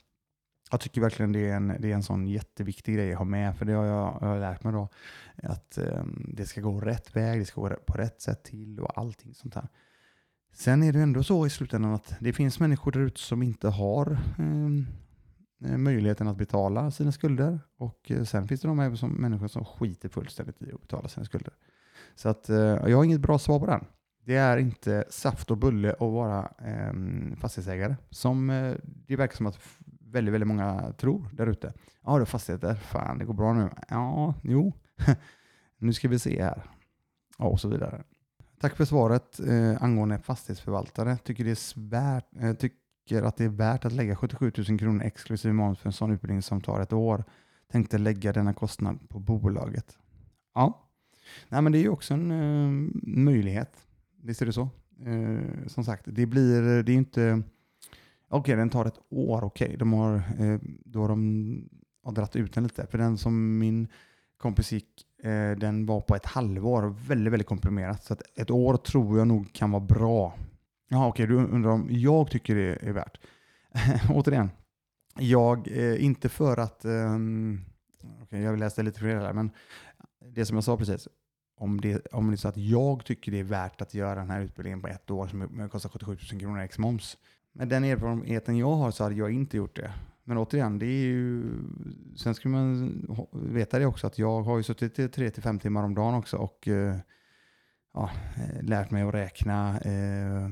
Jag tycker verkligen det är en, det är en sån jätteviktig grej att ha med, för det har jag, jag har lärt mig då. Att eh, det ska gå rätt väg, det ska gå på rätt sätt till och allting sånt här. Sen är det ändå så i slutändan att det finns människor där ute som inte har eh, Eh, möjligheten att betala sina skulder. Och eh, sen finns det de som, människor som skiter fullständigt i att betala sina skulder. Så att eh, jag har inget bra svar på den. Det är inte saft och bulle att vara eh, fastighetsägare, som det verkar som att väldigt, väldigt många tror där ute. Ja, du har fastigheter, fan det går bra nu. Ja, jo, nu ska vi se här. Ja, och så vidare. Tack för svaret eh, angående fastighetsförvaltare. Tycker, det är svärt, eh, tycker att det är värt att lägga 77 000 kronor exklusive moms för en sån utbildning som tar ett år. Tänkte lägga denna kostnad på bolaget. Ja, Nej, men det är ju också en uh, möjlighet. Visst är det så? Uh, som sagt, det blir, det är inte, okej okay, den tar ett år, okej, okay. de har, uh, då har de har dratt ut den lite. För den som min kompis gick, den var på ett halvår, väldigt, väldigt komprimerat. Så att ett år tror jag nog kan vara bra. Ja, okej, okay, du undrar om jag tycker det är värt. Återigen, jag, eh, inte för att, eh, okay, jag läste lite för det men det som jag sa precis, om det, om det är så att jag tycker det är värt att göra den här utbildningen på ett år som kostar 77 000 kronor ex moms. Med den erfarenheten jag har så hade jag inte gjort det. Men återigen, det är ju, sen ska man veta det också att jag har ju suttit 3-5 timmar om dagen också och eh, ja, eh, lärt mig att räkna. Eh,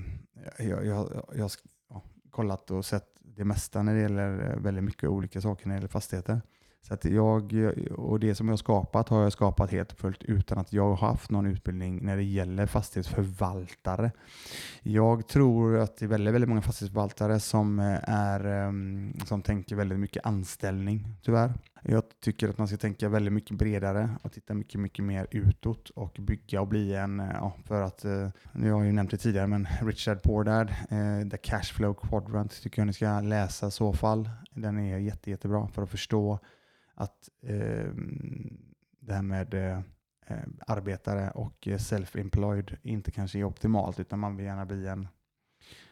jag, jag, jag har kollat och sett det mesta när det gäller eh, väldigt mycket olika saker när det gäller fastigheter. Så att jag, och det som jag har skapat har jag skapat helt och fullt utan att jag har haft någon utbildning när det gäller fastighetsförvaltare. Jag tror att det är väldigt, väldigt många fastighetsförvaltare som, eh, är, ehm, som tänker väldigt mycket anställning, tyvärr. Jag tycker att man ska tänka väldigt mycket bredare och titta mycket, mycket mer utåt och bygga och bli en, eh, ja, för att, eh, nu har jag ju nämnt det tidigare, men Richard Pordad, eh, The Cashflow Quadrant, tycker jag ni ska läsa i så fall. Den är jätte, jättebra för att förstå att eh, det här med eh, arbetare och self-employed inte kanske är optimalt utan man vill gärna bli en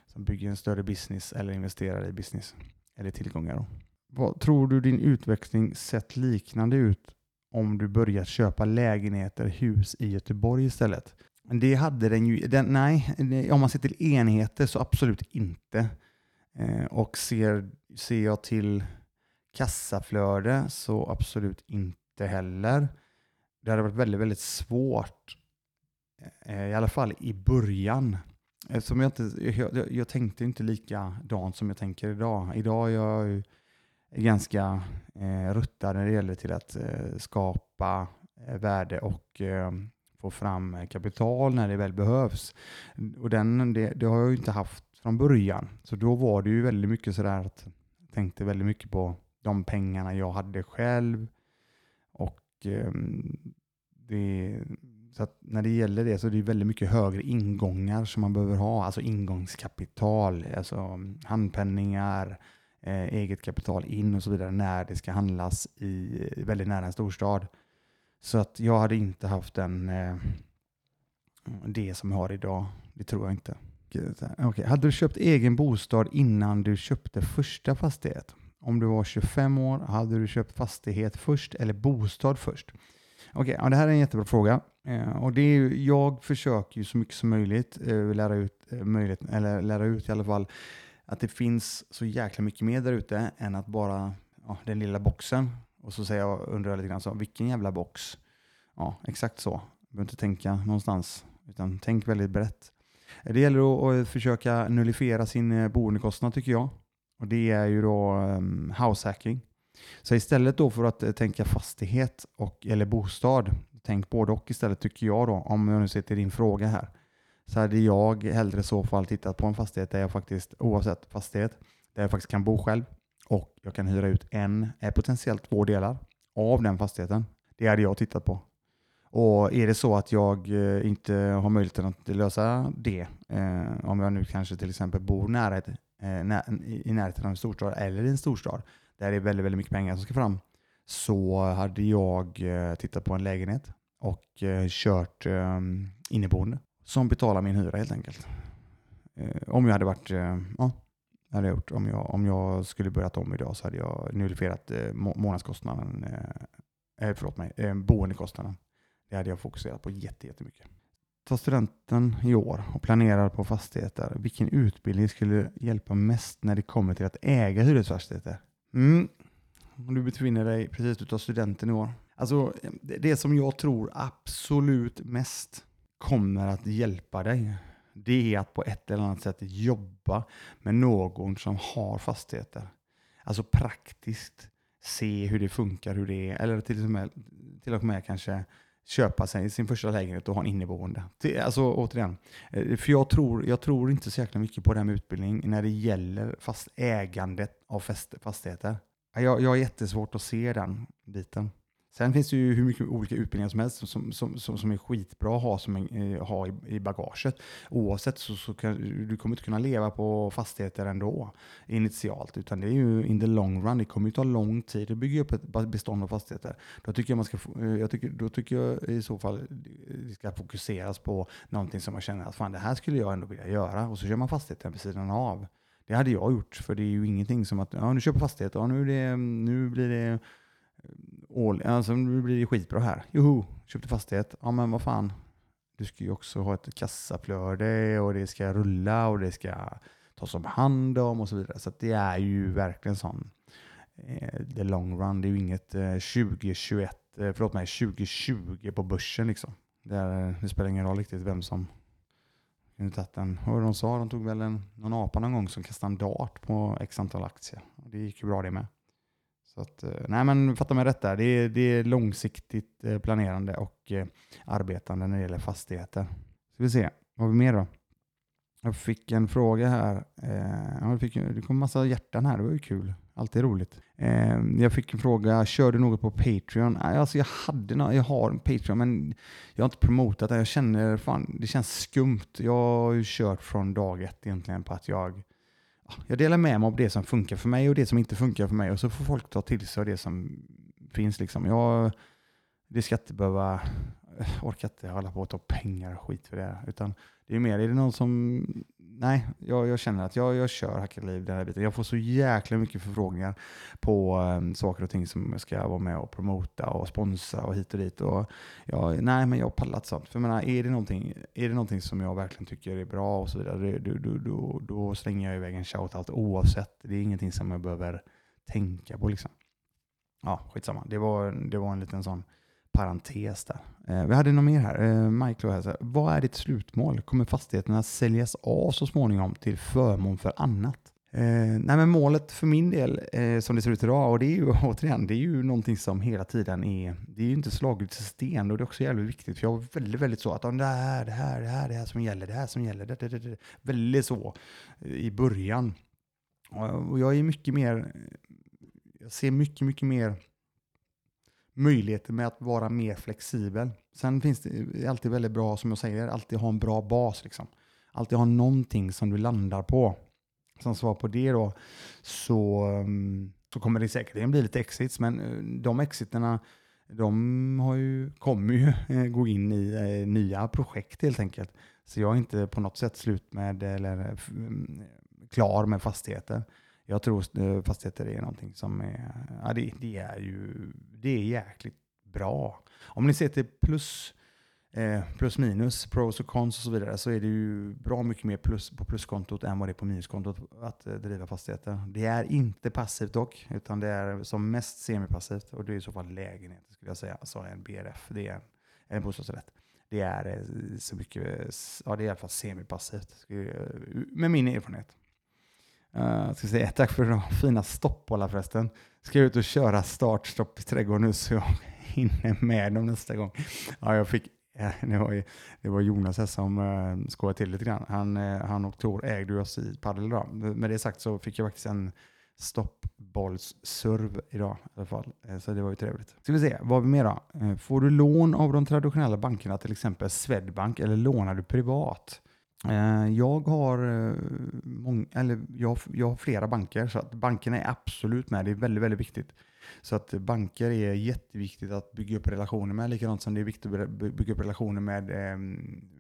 som bygger en större business eller investerar i business eller tillgångar. Då. Vad tror du din utveckling sett liknande ut om du börjat köpa lägenheter, hus i Göteborg istället? Det hade den ju, den, nej, om man ser till enheter så absolut inte. Eh, och ser, ser jag till kassaflöde så absolut inte heller. Det hade varit väldigt, väldigt svårt, eh, i alla fall i början. Eftersom jag, inte, jag, jag tänkte inte likadant som jag tänker idag. Idag är jag ganska eh, ruttad när det gäller till att eh, skapa eh, värde och eh, få fram kapital när det väl behövs. Och den, det, det, har jag ju inte haft från början. Så då var det ju väldigt mycket sådär att jag tänkte väldigt mycket på de pengarna jag hade själv. Och eh, det, så när det gäller det så är det väldigt mycket högre ingångar som man behöver ha, alltså ingångskapital, alltså handpenningar, eh, eget kapital in och så vidare när det ska handlas i eh, väldigt nära en storstad. Så att jag hade inte haft den, eh, det som jag har idag. Det tror jag inte. Okay. Hade du köpt egen bostad innan du köpte första fastighet? Om du var 25 år, hade du köpt fastighet först eller bostad först? Okej, okay, ja, det här är en jättebra fråga. Eh, och det är ju, jag försöker ju så mycket som möjligt eh, lära ut, eh, möjligt, eller lära ut i alla fall att det finns så jäkla mycket mer där ute än att bara ja, den lilla boxen. Och så säger jag, undrar jag lite grann, så, vilken jävla box? Ja, exakt så. Du behöver inte tänka någonstans, utan tänk väldigt brett. Det gäller att försöka nullifiera sin eh, boendekostnad tycker jag. Och Det är ju då ehm, um, househacking. Så istället då för att uh, tänka fastighet och, eller bostad, tänk både och istället tycker jag då, om jag nu ser till din fråga här, så hade jag hellre i så fall tittat på en fastighet där jag faktiskt, oavsett fastighet, där jag faktiskt kan bo själv och jag kan hyra ut en, eh, potentiellt två delar av den fastigheten. Det hade jag tittat på. Och är det så att jag eh, inte har möjligheten att lösa det, eh, om jag nu kanske till exempel bor nära ett, Eh, i närheten av en storstad eller i en storstad där det är väldigt, väldigt mycket pengar som ska fram, så hade jag eh, tittat på en lägenhet och eh, kört inneboende som betalar min hyra helt enkelt. om jag hade varit, ja, hade jag gjort. Om jag, om jag skulle börjat om idag så hade jag nullifierat månadskostnaden, eh, förlåt mig, boendekostnaden. Det hade jag fokuserat på jättemycket. Ta studenten i år och planerar på fastigheter. Vilken utbildning skulle hjälpa mest när det kommer till att äga hyresfastigheter? Mm. Om du befinner dig precis utav studenten i år. Alltså, det som jag tror absolut mest kommer att hjälpa dig, det är att på ett eller annat sätt jobba med någon som har fastigheter. Alltså praktiskt se hur det funkar, hur det är, eller till och med, till och med kanske köpa sig sin första lägenhet och ha en inneboende. Alltså återigen, eh, för jag tror, jag tror inte så jäkla mycket på det här med utbildning när det gäller fast ägandet av fastigheter. Jag, jag har jättesvårt att se den biten. Sen finns det ju hur mycket olika utbildningar som helst som, som, som, som är skitbra att ha, som en, eh, ha i, i bagaget. Oavsett så, så kan du kommer inte kunna leva på fastigheter ändå initialt, utan det är ju in the long run. Det kommer ju ta lång tid att bygga upp ett bestånd av fastigheter. Då tycker jag, man ska, eh, jag tycker, då tycker jag i så fall det ska fokuseras på någonting som man känner att fan, det här skulle jag ändå vilja göra. Och så kör man fastigheten vid sidan av. Det hade jag gjort, för det är ju ingenting som att ja, nu köper fastighet, ja, nu, det, nu blir det all, alltså nu blir det skitbra här. Joho, köpte fastighet. Ja men vad fan, du ska ju också ha ett kassaflöde och det ska rulla och det ska tas om hand om och så vidare. Så det är ju verkligen sån eh, the long run. Det är ju inget eh, 2021, eh, förlåt mig, 2020 på börsen liksom. Det, är, det spelar ingen roll riktigt vem som kunde tagit en, vad de sa, de tog väl en, någon apa någon gång som kastade en dart på x antal aktier. Det gick ju bra det med. Så att, eh, nej men fatta mig rätt där, det är, det är långsiktigt eh, planerande och eh, arbetande när det gäller fastigheter. Ska vi se, vad har vi mer då? Jag fick en fråga här. Eh, fick, det kom massa hjärtan här, det var ju kul. Alltid roligt. Jag fick en fråga, kör du något på Patreon? Alltså jag, hade jag har en Patreon, men jag har inte promotat det. Jag känner, fan, det känns skumt. Jag har ju kört från dag ett egentligen på att jag jag delar med mig av det som funkar för mig och det som inte funkar för mig och så får folk ta till sig det som finns. Liksom. Jag, det ska inte behöva, jag orkar inte hålla på och ta pengar och skit för det. Utan det är mer, är det någon som nej, jag, jag, känner att jag, jag kör Hackarliv den här biten. Jag får så jäkla mycket förfrågningar på um, saker och ting som jag ska vara med och promota och sponsra och hit och dit. Och jag, nej, men jag har pallat sånt. För menar, är, det någonting, är det någonting som jag verkligen tycker är bra och så vidare, då, då, då, då slänger jag iväg en shoutout oavsett. Det är ingenting som jag behöver tänka på. Liksom. Ja, skitsamma. Det var, det var en liten sån parentes där. Eh, vi hade något mer här. Eh, Michael här, så här, vad är ditt slutmål? Kommer fastigheterna säljas av så småningom till förmån för annat? Eh, nej men målet för min del, eh, som det ser ut idag, och det är ju återigen, det är ju någonting som hela tiden är, det är ju inte slaget i sten och det är också jävligt viktigt, för jag var väldigt, väldigt så att det här, det här, det här, det här som gäller, det här som gäller, det, det, det, det. väldigt så eh, i början. Och jag är mycket mer, jag ser mycket, mycket mer möjligheter med att vara mer flexibel. Sen finns det alltid väldigt bra, som jag säger, alltid ha en bra bas. Liksom. Alltid ha någonting som du landar på. Som svar på det då, så, mm, så kommer det säkerligen bli lite exits, men eh, de exiterna de har ju, kommer ju eh, gå in i eh, nya projekt helt enkelt. Så jag är inte på något sätt slut med eller mm, klar med fastigheter. Jag tror eh, fastigheter är någonting som är, ja, det, det, är ju det är jäkligt bra. Om ni ser till plus, eh, plus minus, pros och cons och så vidare, så är det ju bra mycket mer plus på pluskontot än vad det är på minuskontot att eh, driva fastigheter. Det är inte passivt dock, utan det är som mest semipassivt och det är i så fall lägenheter skulle jag säga, alltså en BRF, det är en, en bostadsrätt. Det är eh, så mycket, ja det är i alla fall semipassivt, med min erfarenhet. Uh, ska säga, tack för de fina stoppbollar förresten. Ska jag ut och köra startstopp i trädgården nu så jag hinner med dem nästa gång. Ja, jag fick, eh, det, var, det var Jonas här som uh, skojade till lite grann. Han, uh, han och Tor ägde oss i padel idag. Med det sagt så fick jag faktiskt en stoppbollsserv idag i alla fall. Så det var ju trevligt. Ska vi se, vad har vi mer då? Får du lån av de traditionella bankerna, till exempel Swedbank, eller lånar du privat? Eh, jag har, eh, många, eller jag, jag har flera banker, så att bankerna är absolut med. Det är väldigt, väldigt viktigt. Så att banker är jätteviktigt att bygga upp relationer med, likadant som det är viktigt att bygga upp relationer med eh,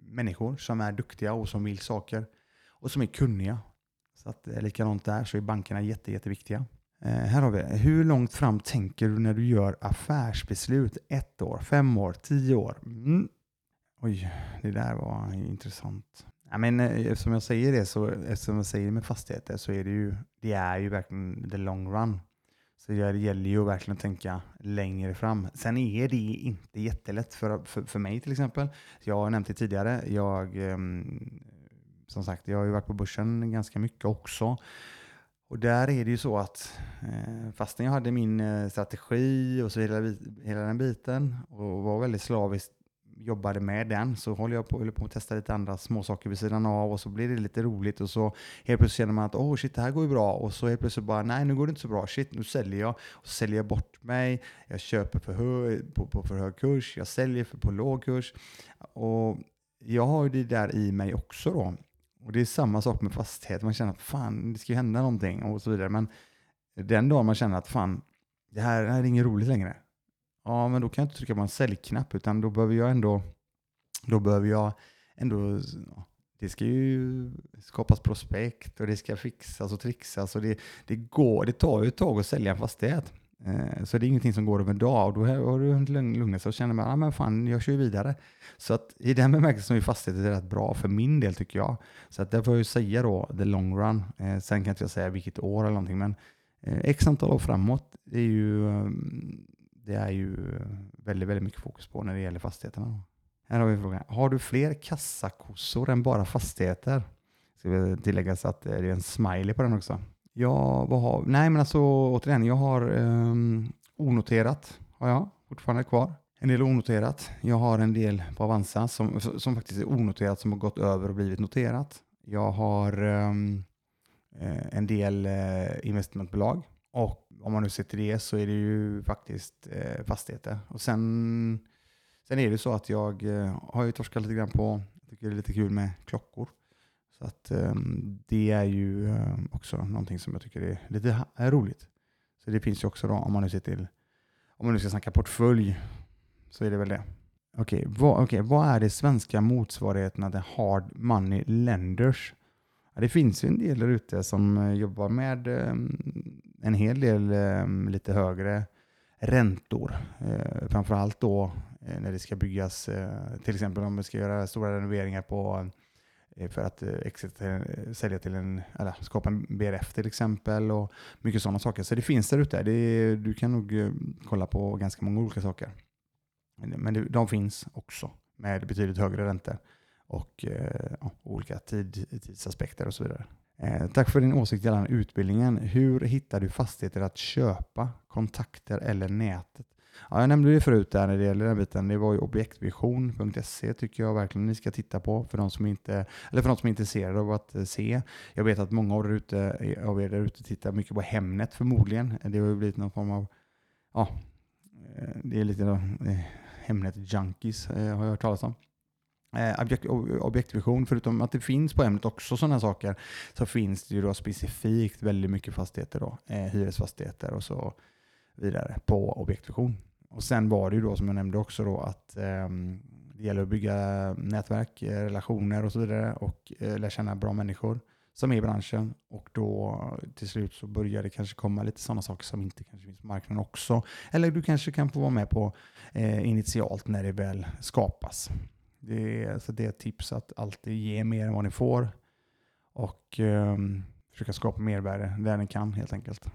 människor som är duktiga och som vill saker och som är kunniga. Så att eh, likadant där så är bankerna jätte, jätteviktiga. Eh, här har vi, hur långt fram tänker du när du gör affärsbeslut? Ett år, fem år, tio år? Mm. Oj, det där var intressant. Ja, men, eh, eftersom jag säger det, så, eftersom jag säger det med fastigheter, så är det ju, det är ju verkligen the long run. Så det gäller ju verkligen att tänka längre fram. Sen är det inte jättelätt för, för, för mig till exempel. Jag har nämnt det tidigare. Jag, ehm, som sagt, jag har ju varit på börsen ganska mycket också. Och där är det ju så att eh, fastän jag hade min eh, strategi och så hela, hela den biten och var väldigt slaviskt jobbade med den så håller jag på, håller på att testa lite andra småsaker vid sidan av och så blir det lite roligt och så helt plötsligt känner man att åh oh, shit det här går ju bra. Och så helt plötsligt bara nej nu går det inte så bra, shit nu säljer jag. Och så säljer jag bort mig, jag köper för hög, på, på för hög kurs, jag säljer för på låg kurs. Och jag har ju det där i mig också då. Och det är samma sak med fastighet, man känner att fan det ska ju hända någonting. Och så vidare. Men den dagen man känner att fan det här, det här är inget roligt längre. Ja, men då kan jag inte trycka på en säljknapp utan då behöver jag ändå, då behöver jag ändå, det ska ju skapas prospekt och det ska fixas och trixas och det, det, går, det tar ju ett tag att sälja en fastighet. Eh, så det är ingenting som går över en dag och då har du en sig och känner man, ah, men fan, jag kör ju vidare. Så att i den bemärkelsen är fastigheter rätt bra för min del tycker jag. Så att där får jag ju säga då the long run. Eh, sen kan inte jag säga vilket år eller någonting, men eh, x antal år framåt är ju ehm, det är ju väldigt, väldigt mycket fokus på när det gäller fastigheterna. Här har vi frågan. Har du fler kassakossor än bara fastigheter? Ska vi tillägga så att det är en smiley på den också. Ja, vad har, nej men alltså återigen, jag har um, onoterat har jag fortfarande kvar. En del onoterat. Jag har en del på Avanza som, som faktiskt är onoterat som har gått över och blivit noterat. Jag har um, en del uh, investmentbolag och om man nu ser till det så är det ju faktiskt eh, fastigheter. Och sen, sen är det så att jag eh, har ju torskat lite grann på, jag tycker det är lite kul med klockor. Så att eh, det är ju eh, också någonting som jag tycker är lite är roligt. Så det finns ju också då, om man nu ser till, om man nu ska snacka portfölj, så är det väl det. Okej, okay, vad, okay, vad är det svenska motsvarigheten till hard money lenders? Ja, det finns ju en del där ute som eh, jobbar med ehm, en hel del ehm, lite högre räntor. Eh, framförallt då eh, när det ska byggas, eh, till exempel om vi ska göra stora renoveringar på eh, för att eh, sälja till en, eller skapa en BRF till exempel och mycket sådana saker. Så det finns där ute. Du kan nog kolla på ganska många olika saker. Men de finns också med betydligt högre räntor och ja, olika tid, tidsaspekter och så vidare. Eh, tack för din åsikt gällande utbildningen. Hur hittar du fastigheter att köpa, kontakter eller nätet? Ja, jag nämnde det förut där när det gäller den biten. Det var ju objektvision.se tycker jag verkligen ni ska titta på för de som inte, eller för de som är intresserade av att eh, se. Jag vet att många av er, ute, eh, av er där ute tittar mycket på Hemnet förmodligen. Det har ju blivit någon form av, ja, eh, det är lite Hemnet-junkies har jag hört talas om Eh, objekt, objektvision, förutom att det finns på ämnet också sådana saker, så finns det ju då specifikt väldigt mycket fastigheter, då, eh, hyresfastigheter och så vidare på objektvision. Och sen var det ju då som jag nämnde också då att eh, det gäller att bygga nätverk, eh, relationer och så vidare och eh, lära känna bra människor som är i branschen och då till slut så börjar det kanske komma lite sådana saker som inte kanske finns på marknaden också. Eller du kanske kan få vara med på eh, initialt när det väl skapas. Det är, så det är ett tips att alltid ge mer än vad ni får och um, försöka skapa mervärde där ni kan helt enkelt.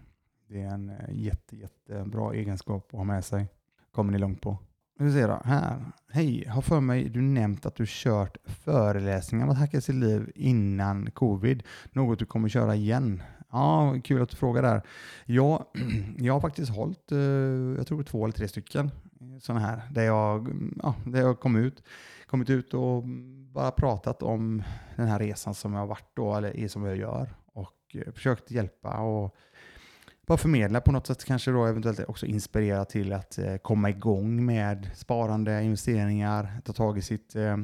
Det är en eh, jätte, jättebra egenskap att ha med sig. kommer ni långt på. Nu ser då, här. Hej, har för mig du nämnt att du kört föreläsningar om att hacka sitt liv innan covid. Något du kommer köra igen. Ja, kul att du frågar där. Ja, jag har faktiskt hållit, eh, jag tror två eller tre stycken eh, sådana här, där jag, mm, ja, där jag kom ut kommit ut och bara pratat om den här resan som jag har varit då, eller som jag gör. Och eh, försökt hjälpa och bara förmedla på något sätt, kanske då eventuellt också inspirera till att eh, komma igång med sparande, investeringar, ta tag i sitt, eh,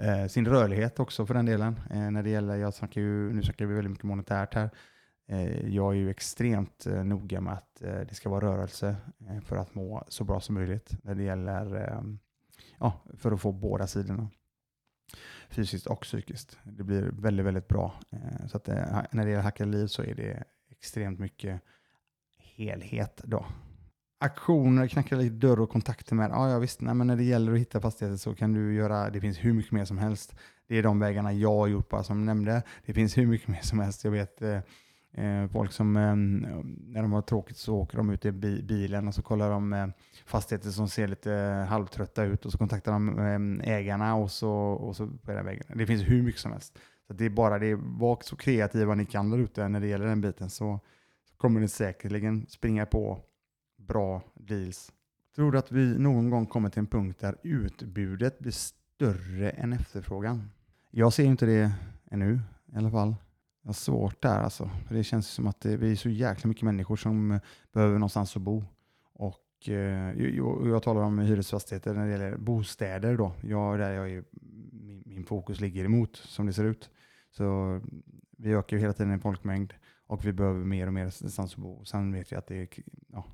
eh, sin rörlighet också för den delen. Eh, när det gäller, jag snackar ju, nu snackar vi väldigt mycket monetärt här. Eh, jag är ju extremt noga med att det ska vara rörelse för att må så bra som möjligt när det gäller ja, för att få båda sidorna. Fysiskt och psykiskt. Det blir väldigt, väldigt bra. Eh, så att eh, när det gäller hacka liv så är det extremt mycket helhet då. Aktioner, knacka lite dörr och kontakter med. Ja, ja visst, nej, men när det gäller att hitta fastigheter så kan du göra, det finns hur mycket mer som helst. Det är de vägarna jag har gjort bara som jag nämnde. Det finns hur mycket mer som helst. Jag vet Eh, Eh, folk som, eh, när de har tråkigt så åker de ut i bilen och så kollar de eh, fastigheter som ser lite halvtrötta ut och så kontaktar de ägarna och så, och så på den vägen. Det finns hur mycket som helst. Så det är bara det, var så kreativa ni kan där ute när det gäller den biten så, så kommer ni säkerligen springa på bra deals Tror du att vi någon gång kommer till en punkt där utbudet blir större än efterfrågan? Jag ser inte det ännu i alla fall vad svårt svårt där alltså. För det känns som att det, vi är så jäkla mycket människor som eh, behöver någonstans att bo. Och eh, jag, jag talar om hyresfastigheter när det gäller bostäder då. Jag, där jag är, min, min fokus ligger emot som det ser ut. Så vi ökar ju hela tiden i folkmängd och vi behöver mer och mer distans att bo. Sen vet jag att det är, ja,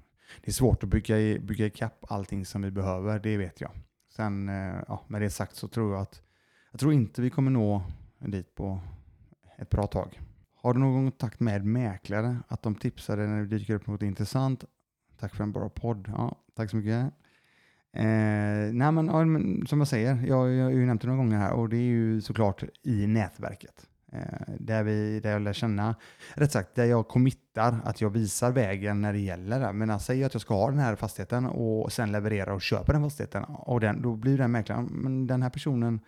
det är svårt att bygga, bygga ikapp allting som vi behöver, det vet jag. Sen, eh, ja, med det sagt så tror jag att jag tror inte vi kommer nå dit på ett bra tag. Har du någon kontakt med mäklare? Att de tipsar dig när det dyker upp något intressant? Tack för en bra podd. Ja, tack så mycket. Eh, nej men, ja, men, som jag säger, jag, jag har ju nämnt det några gånger här och det är ju såklart i nätverket. Eh, där, vi, där jag lär känna, rätt sagt, där jag committar att jag visar vägen när det gäller det. Men jag säger att jag ska ha den här fastigheten och sen leverera och köpa den fastigheten. Och den, då blir den mäklaren, men den här personen,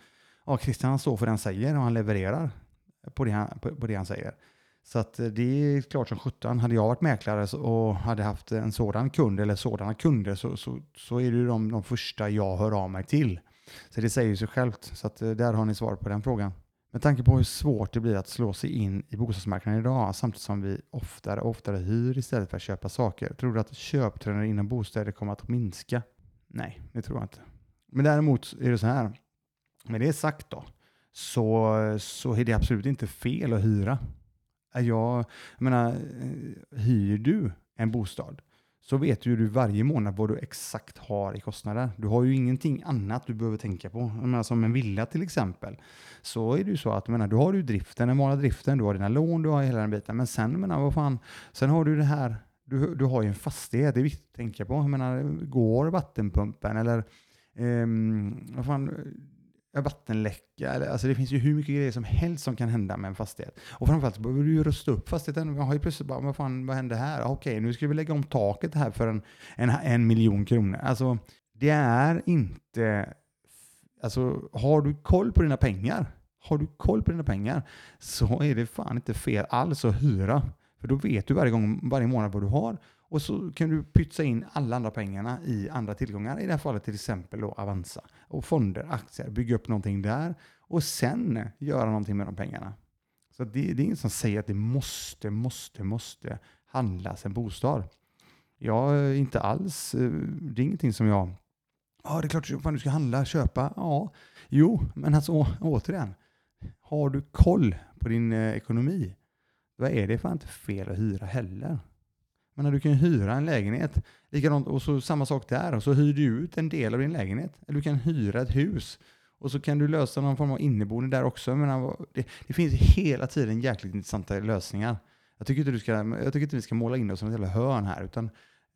ja Christian står för den, säger och han levererar på det han, på, på det han säger. Så att eh, det är klart som sjutton. Hade jag varit mäklare och hade haft en sådan kund eller sådana kunder så, så, så är det ju de, de första jag hör av mig till. Så det säger ju sig självt. Så att eh, där har ni svar på den frågan. Med tanke på hur svårt det blir att slå sig in i bostadsmarknaden idag samtidigt som vi oftare och oftare hyr istället för att köpa saker. Tror du att köptrenden inom bostäder kommer att minska? Nej, det tror jag inte. Men däremot är det så här. Med det sagt då, så, så är det absolut inte fel att hyra. Jag, jag menar, eh, hyr du en bostad så vet ju du varje månad vad du exakt har i kostnader. Du har ju ingenting annat du behöver tänka på. Jag menar, som en villa till exempel, så är det ju så att menar, du har ju driften, den vanliga driften, du har dina lån, du har hela den biten. Men sen, menar, vad fan, sen har du det här, du, du har ju en fastighet, det är viktigt att tänka på. Jag menar, går vattenpumpen eller eh, vad fan, Eh, vattenläcka. Eller, alltså det finns ju hur mycket grejer som helst som kan hända med en fastighet. Och framförallt behöver du ju rusta upp fastigheten. Man har ju plötsligt bara, vad fan, vad hände här? Ah, okej, nu ska vi lägga om taket här för en, en, en miljon kronor. Alltså, det är inte... Alltså, har du koll på dina pengar, har du koll på dina pengar, så är det fan inte fel alls att hyra. För då vet du varje gång, varje månad vad du har och så kan du pytsa in alla andra pengarna i andra tillgångar. I det här fallet till exempel då Avanza. Och fonder, aktier, bygga upp någonting där. Och sen göra någonting med de pengarna. Så det, det är ingen som säger att det måste, måste, måste handlas en bostad. Jag eh, inte alls, eh, det är ingenting som jag, ja det är klart fan, du ska handla, köpa, ja, jo, men alltså återigen, har du koll på din eh, ekonomi, då är det fan inte fel att hyra heller. Men du kan ju hyra en lägenhet. Likadant, och så samma sak där. Och så hyr du ut en del av din lägenhet. Eller du kan hyra ett hus. Och så kan du lösa någon form av inneboende där också. Men det, det finns hela tiden jäkligt intressanta lösningar. Jag tycker inte, du ska, jag tycker inte vi ska måla in oss som ett jävla hörn här. Utan,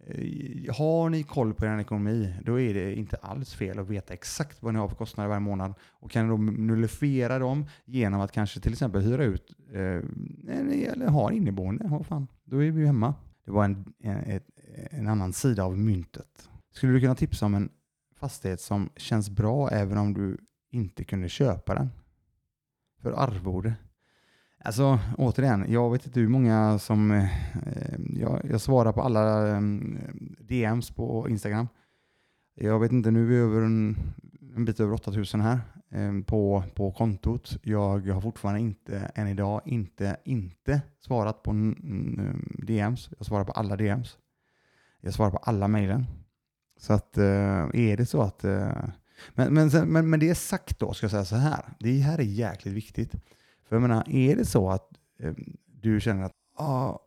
eh, har ni koll på er ekonomi, då är det inte alls fel att veta exakt vad ni har för kostnader varje månad. Och kan då nullifiera dem genom att kanske till exempel hyra ut eh, eller ha inneboende. Vad fan, då är vi ju hemma. Det var en, en, en annan sida av myntet. Skulle du kunna tipsa om en fastighet som känns bra även om du inte kunde köpa den? För arvode? Alltså återigen, jag vet inte hur många som... Eh, eh jag, jag, svarar på alla eh, DMs på Instagram. Jag vet inte, nu är vi över en, en bit över 8000 här. Ehm, på, på kontot. Jag har fortfarande inte, än idag, inte, inte svarat på DMs. Jag svarar på alla DMs. Jag svarar på alla mejlen. Så att eh, är det så att... Eh, men, men, men, men det är sagt då, ska jag säga så här. Det här är jäkligt viktigt. För jag menar, är det så att eh, du känner att ja,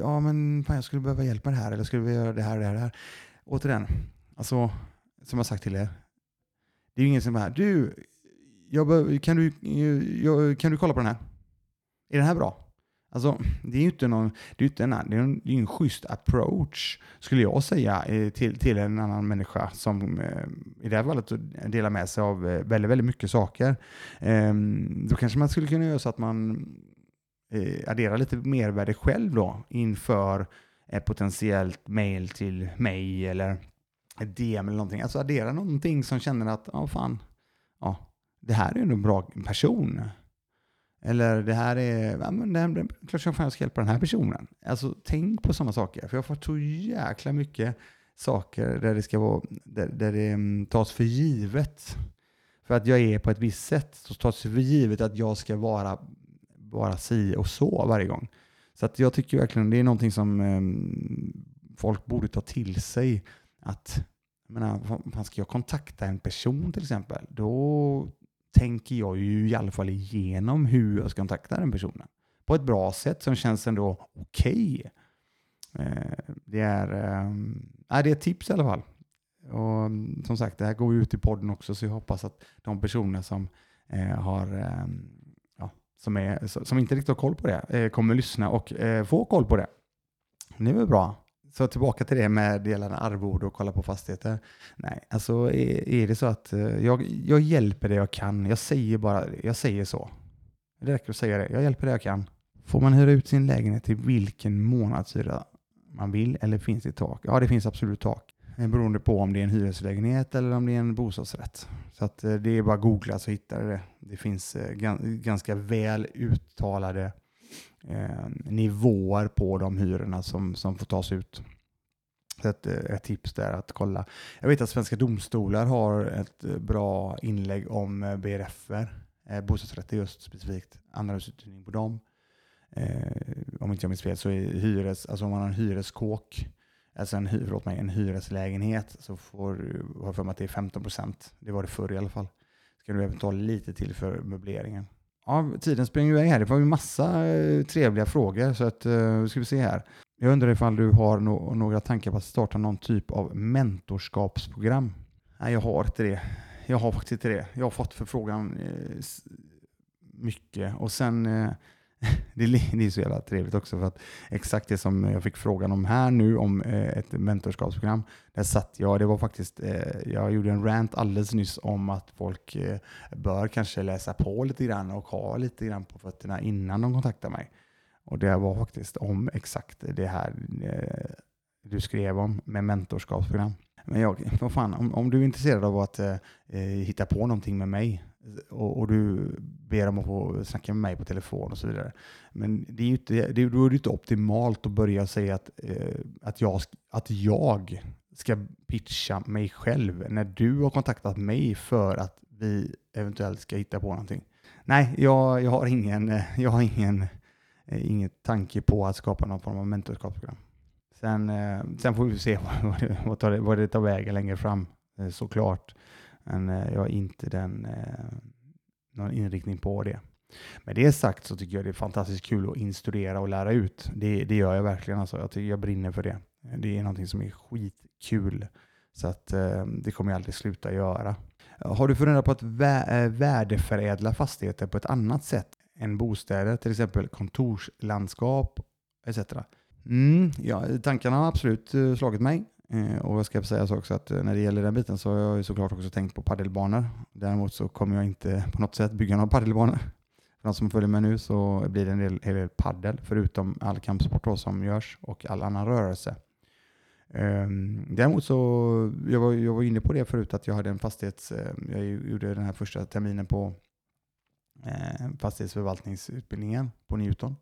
ja men fan, jag skulle behöva hjälp med det här eller skulle vi göra det här och det här, det här. Återigen, alltså, som jag sagt till er, det är ju ingen som bara, du, jag kan, du, jag, kan du kolla på den här? Är den här bra? Alltså, det är ju inte någon, det är inte en, det är en, det är en schysst approach, skulle jag säga, eh, till, till en annan människa som eh, i det här fallet delar med sig av eh, väldigt, väldigt mycket saker. Ehm, då kanske man skulle kunna göra så att man adderar lite mervärde själv då inför ett potentiellt mail till mig eller ett DM eller någonting. Alltså addera någonting som känner att, ja fan, ja, det här är en bra person. Eller det här är, ja men det här, klart jag ska hjälpa den här personen. Alltså tänk på sådana saker. För jag har fått så jäkla mycket saker där det ska vara, där, där det mm, tas för givet. För att jag är på ett visst sätt så tas det för givet att jag ska vara, vara si och så varje gång. Så att jag tycker verkligen det är någonting som eh, folk borde ta till sig. Att, jag menar, ska jag kontakta en person till exempel, då tänker jag ju i alla fall igenom hur jag ska kontakta den personen. På ett bra sätt som känns ändå okej. Okay. Eh, det, är, eh, det är ett tips i alla fall. Och mm, som sagt, det här går ut i podden också så jag hoppas att de personer som eh, har eh, ja, som, är, som inte riktigt har koll på det eh, kommer lyssna och eh, få koll på det. Det är väl bra. Så tillbaka till det med delande arvode och kolla på fastigheter. Nej, alltså är, är det så att eh, jag, jag hjälper det jag kan. Jag säger bara, jag säger så. Det räcker att säga det. Jag hjälper det jag kan. Får man hyra ut sin lägenhet till vilken månadshyra man vill eller finns det tak? Ja, det finns absolut tak. Eh, beroende på om det är en hyreslägenhet eller om det är en bostadsrätt. Så att eh, det är bara att googla så hittar du det. Det finns ganska väl uttalade Eh, nivåer på de hyrorna som, som får tas ut. Så ett, eh, ett tips där att kolla. Jag vet att svenska domstolar har ett eh, bra inlägg om BRFer, bostadsrätter just specifikt, andrahandsuthyrning på dem. om inte jag minns fel så är hyres, alltså om man har en hyreskåk alltså en, förlåt mig, en hyreslägenhet så får du ha för mig att det är 15 procent. Det var det förr i alla fall. Ska du även ta lite till för möbleringen. Ja, tiden springer iväg här. Det var ju massa eh, trevliga frågor så att uh, ska vi se här. Jag undrar ifall du har no några tankar på att starta någon typ av mentorskapsprogram? Nej, jag har inte det. Jag har faktiskt inte det. Jag har fått förfrågan eh, mycket och sen eh, det, är så jävla trevligt också för att exakt det som jag fick frågan om här nu om eh, ett mentorskapsprogram, där satt jag, det var faktiskt, eh, jag gjorde en rant alldeles nyss om att folk eh, bör kanske läsa på lite grann och ha lite grann på fötterna innan de kontaktar mig. Och det var faktiskt om exakt det här du skrev om med mentorskapsprogram. Men jag, vad fan, om, om du är intresserad av att eh, hitta på någonting med mig och, och, du ber om att få snacka med mig på telefon och så vidare. Men det är ju inte, det, då är det inte optimalt att börja säga att, eh, att, jag, att jag ska pitcha mig själv när du har kontaktat mig för att vi eventuellt ska hitta på någonting. Nej, jag, jag har ingen, eh, jag har ingen, eh, ingen tanke på att skapa någon form av mentorskapsprogram. Sen, eh, sen får vi se vad det, vad det, vad det tar vägen längre fram eh, såklart. Men eh, jag har inte den, eh, någon inriktning på det. Med det sagt så tycker jag det är fantastiskt kul att instruera och lära ut. Det, det gör jag verkligen. Alltså. Jag, tycker jag brinner för det. Det är någonting som är skitkul. Så att, eh, det kommer jag aldrig sluta göra. Har du funderat på att vä värdeförädla fastigheter på ett annat sätt än bostäder, till exempel kontorslandskap etc? Mm, ja, tankarna har absolut slagit mig. Eh, och jag ska säga så också att eh, när det gäller den biten så har jag ju såklart också tänkt på paddelbanor. Däremot så kommer jag inte på något sätt bygga några paddelbanor. För de som följer med nu så blir det en del, del paddel förutom all kampsport som görs och all annan rörelse. Um, däremot så, jag var, jag var inne på det förut att jag hade en fastighets, eh, jag gjorde den här första terminen på eh, fastighetsförvaltningsutbildningen på Newton.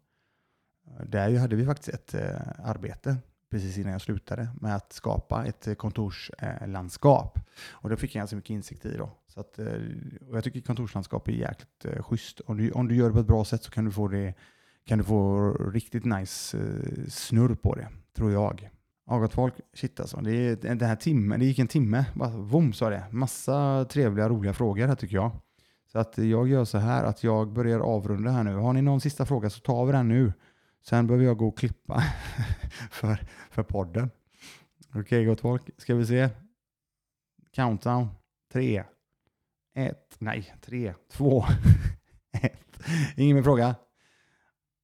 Där hade vi faktiskt ett eh, arbete precis innan jag slutade med att skapa ett eh, kontorslandskap. Och det fick jag ganska mycket insikt i. Då. Så att, eh, och jag tycker kontorslandskap är jäkligt eh, schysst. Om du, om du gör det på ett bra sätt så kan du få, det, kan du få riktigt nice eh, snurr på det, tror jag. Ja, gott folk, shit alltså. Det, är, den här timmen, det gick en timme, bara vom sa det. Massa trevliga, roliga frågor här tycker jag. Så att jag gör så här att jag börjar avrunda här nu. Har ni någon sista fråga så tar vi den nu. Sen behöver jag gå och klippa för, för podden. Okej okay, gott folk, ska vi se. Countdown. Tre, ett, nej, tre, två, ett. Ingen mer fråga?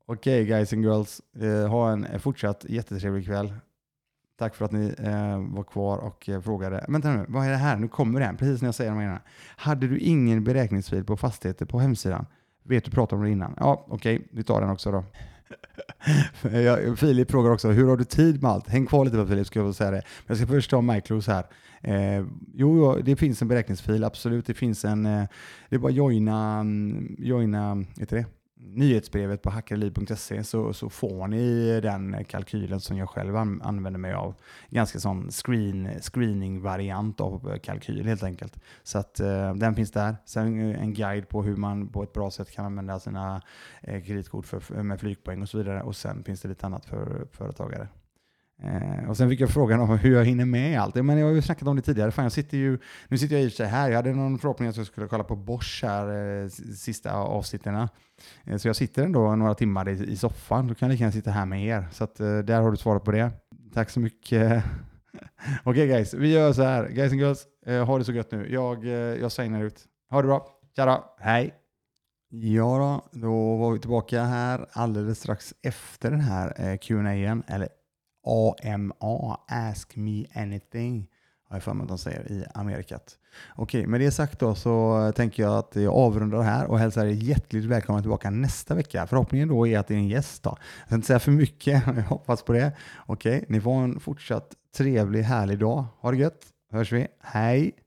Okej okay, guys and girls, eh, ha en fortsatt jättetrevlig kväll. Tack för att ni eh, var kvar och eh, frågade. Vänta nu, vad är det här? Nu kommer den, precis när jag säger de här. Hade du ingen beräkningsfil på fastigheter på hemsidan? Vet du pratade om det innan? Ja, okej, okay, vi tar den också då. Filip frågar också, hur har du tid med allt? Häng kvar lite på Filip, ska jag säga det. Men jag ska först ta Micros här. Eh, jo, det finns en beräkningsfil, absolut. Det finns en, eh, det är bara joina, mm, joina, heter det? Nyhetsbrevet på hackerliv.se så, så får ni den kalkylen som jag själv an, använder mig av. Ganska sån screen, screening-variant av kalkyl helt enkelt. Så att eh, den finns där. Sen eh, en guide på hur man på ett bra sätt kan använda sina eh, kreditkort för, med flygpoäng och så vidare. Och sen finns det lite annat för företagare. Eh, och sen fick jag frågan om hur jag hinner med allt. Men jag har ju snackat om det tidigare. Fan, jag sitter ju, nu sitter jag i och för sig här. Jag hade någon förhoppning att jag skulle kolla på Bosch här eh, sista avsnitten. Eh, så jag sitter ändå några timmar i, i soffan. Då kan jag lika gärna sitta här med er. Så att, eh, där har du svaret på det. Tack så mycket. Okej okay, guys, vi gör så här. Guys and girls, eh, ha det så gött nu. Jag, eh, jag signar ut. Ha det bra. Tja då. Hej. Ja då, då var vi tillbaka här alldeles strax efter den här eh, Q&A, eller AMA, Ask Me Anything, har jag för mig att de säger i Amerikat. Okej, med det sagt då så tänker jag att jag avrundar här och hälsar er hjärtligt välkomna tillbaka nästa vecka. Förhoppningen då är att det är en gäst då. Jag ska inte säga för mycket, jag hoppas på det. Okej, ni får en fortsatt trevlig, härlig dag. Ha det gött, hörs vi. Hej!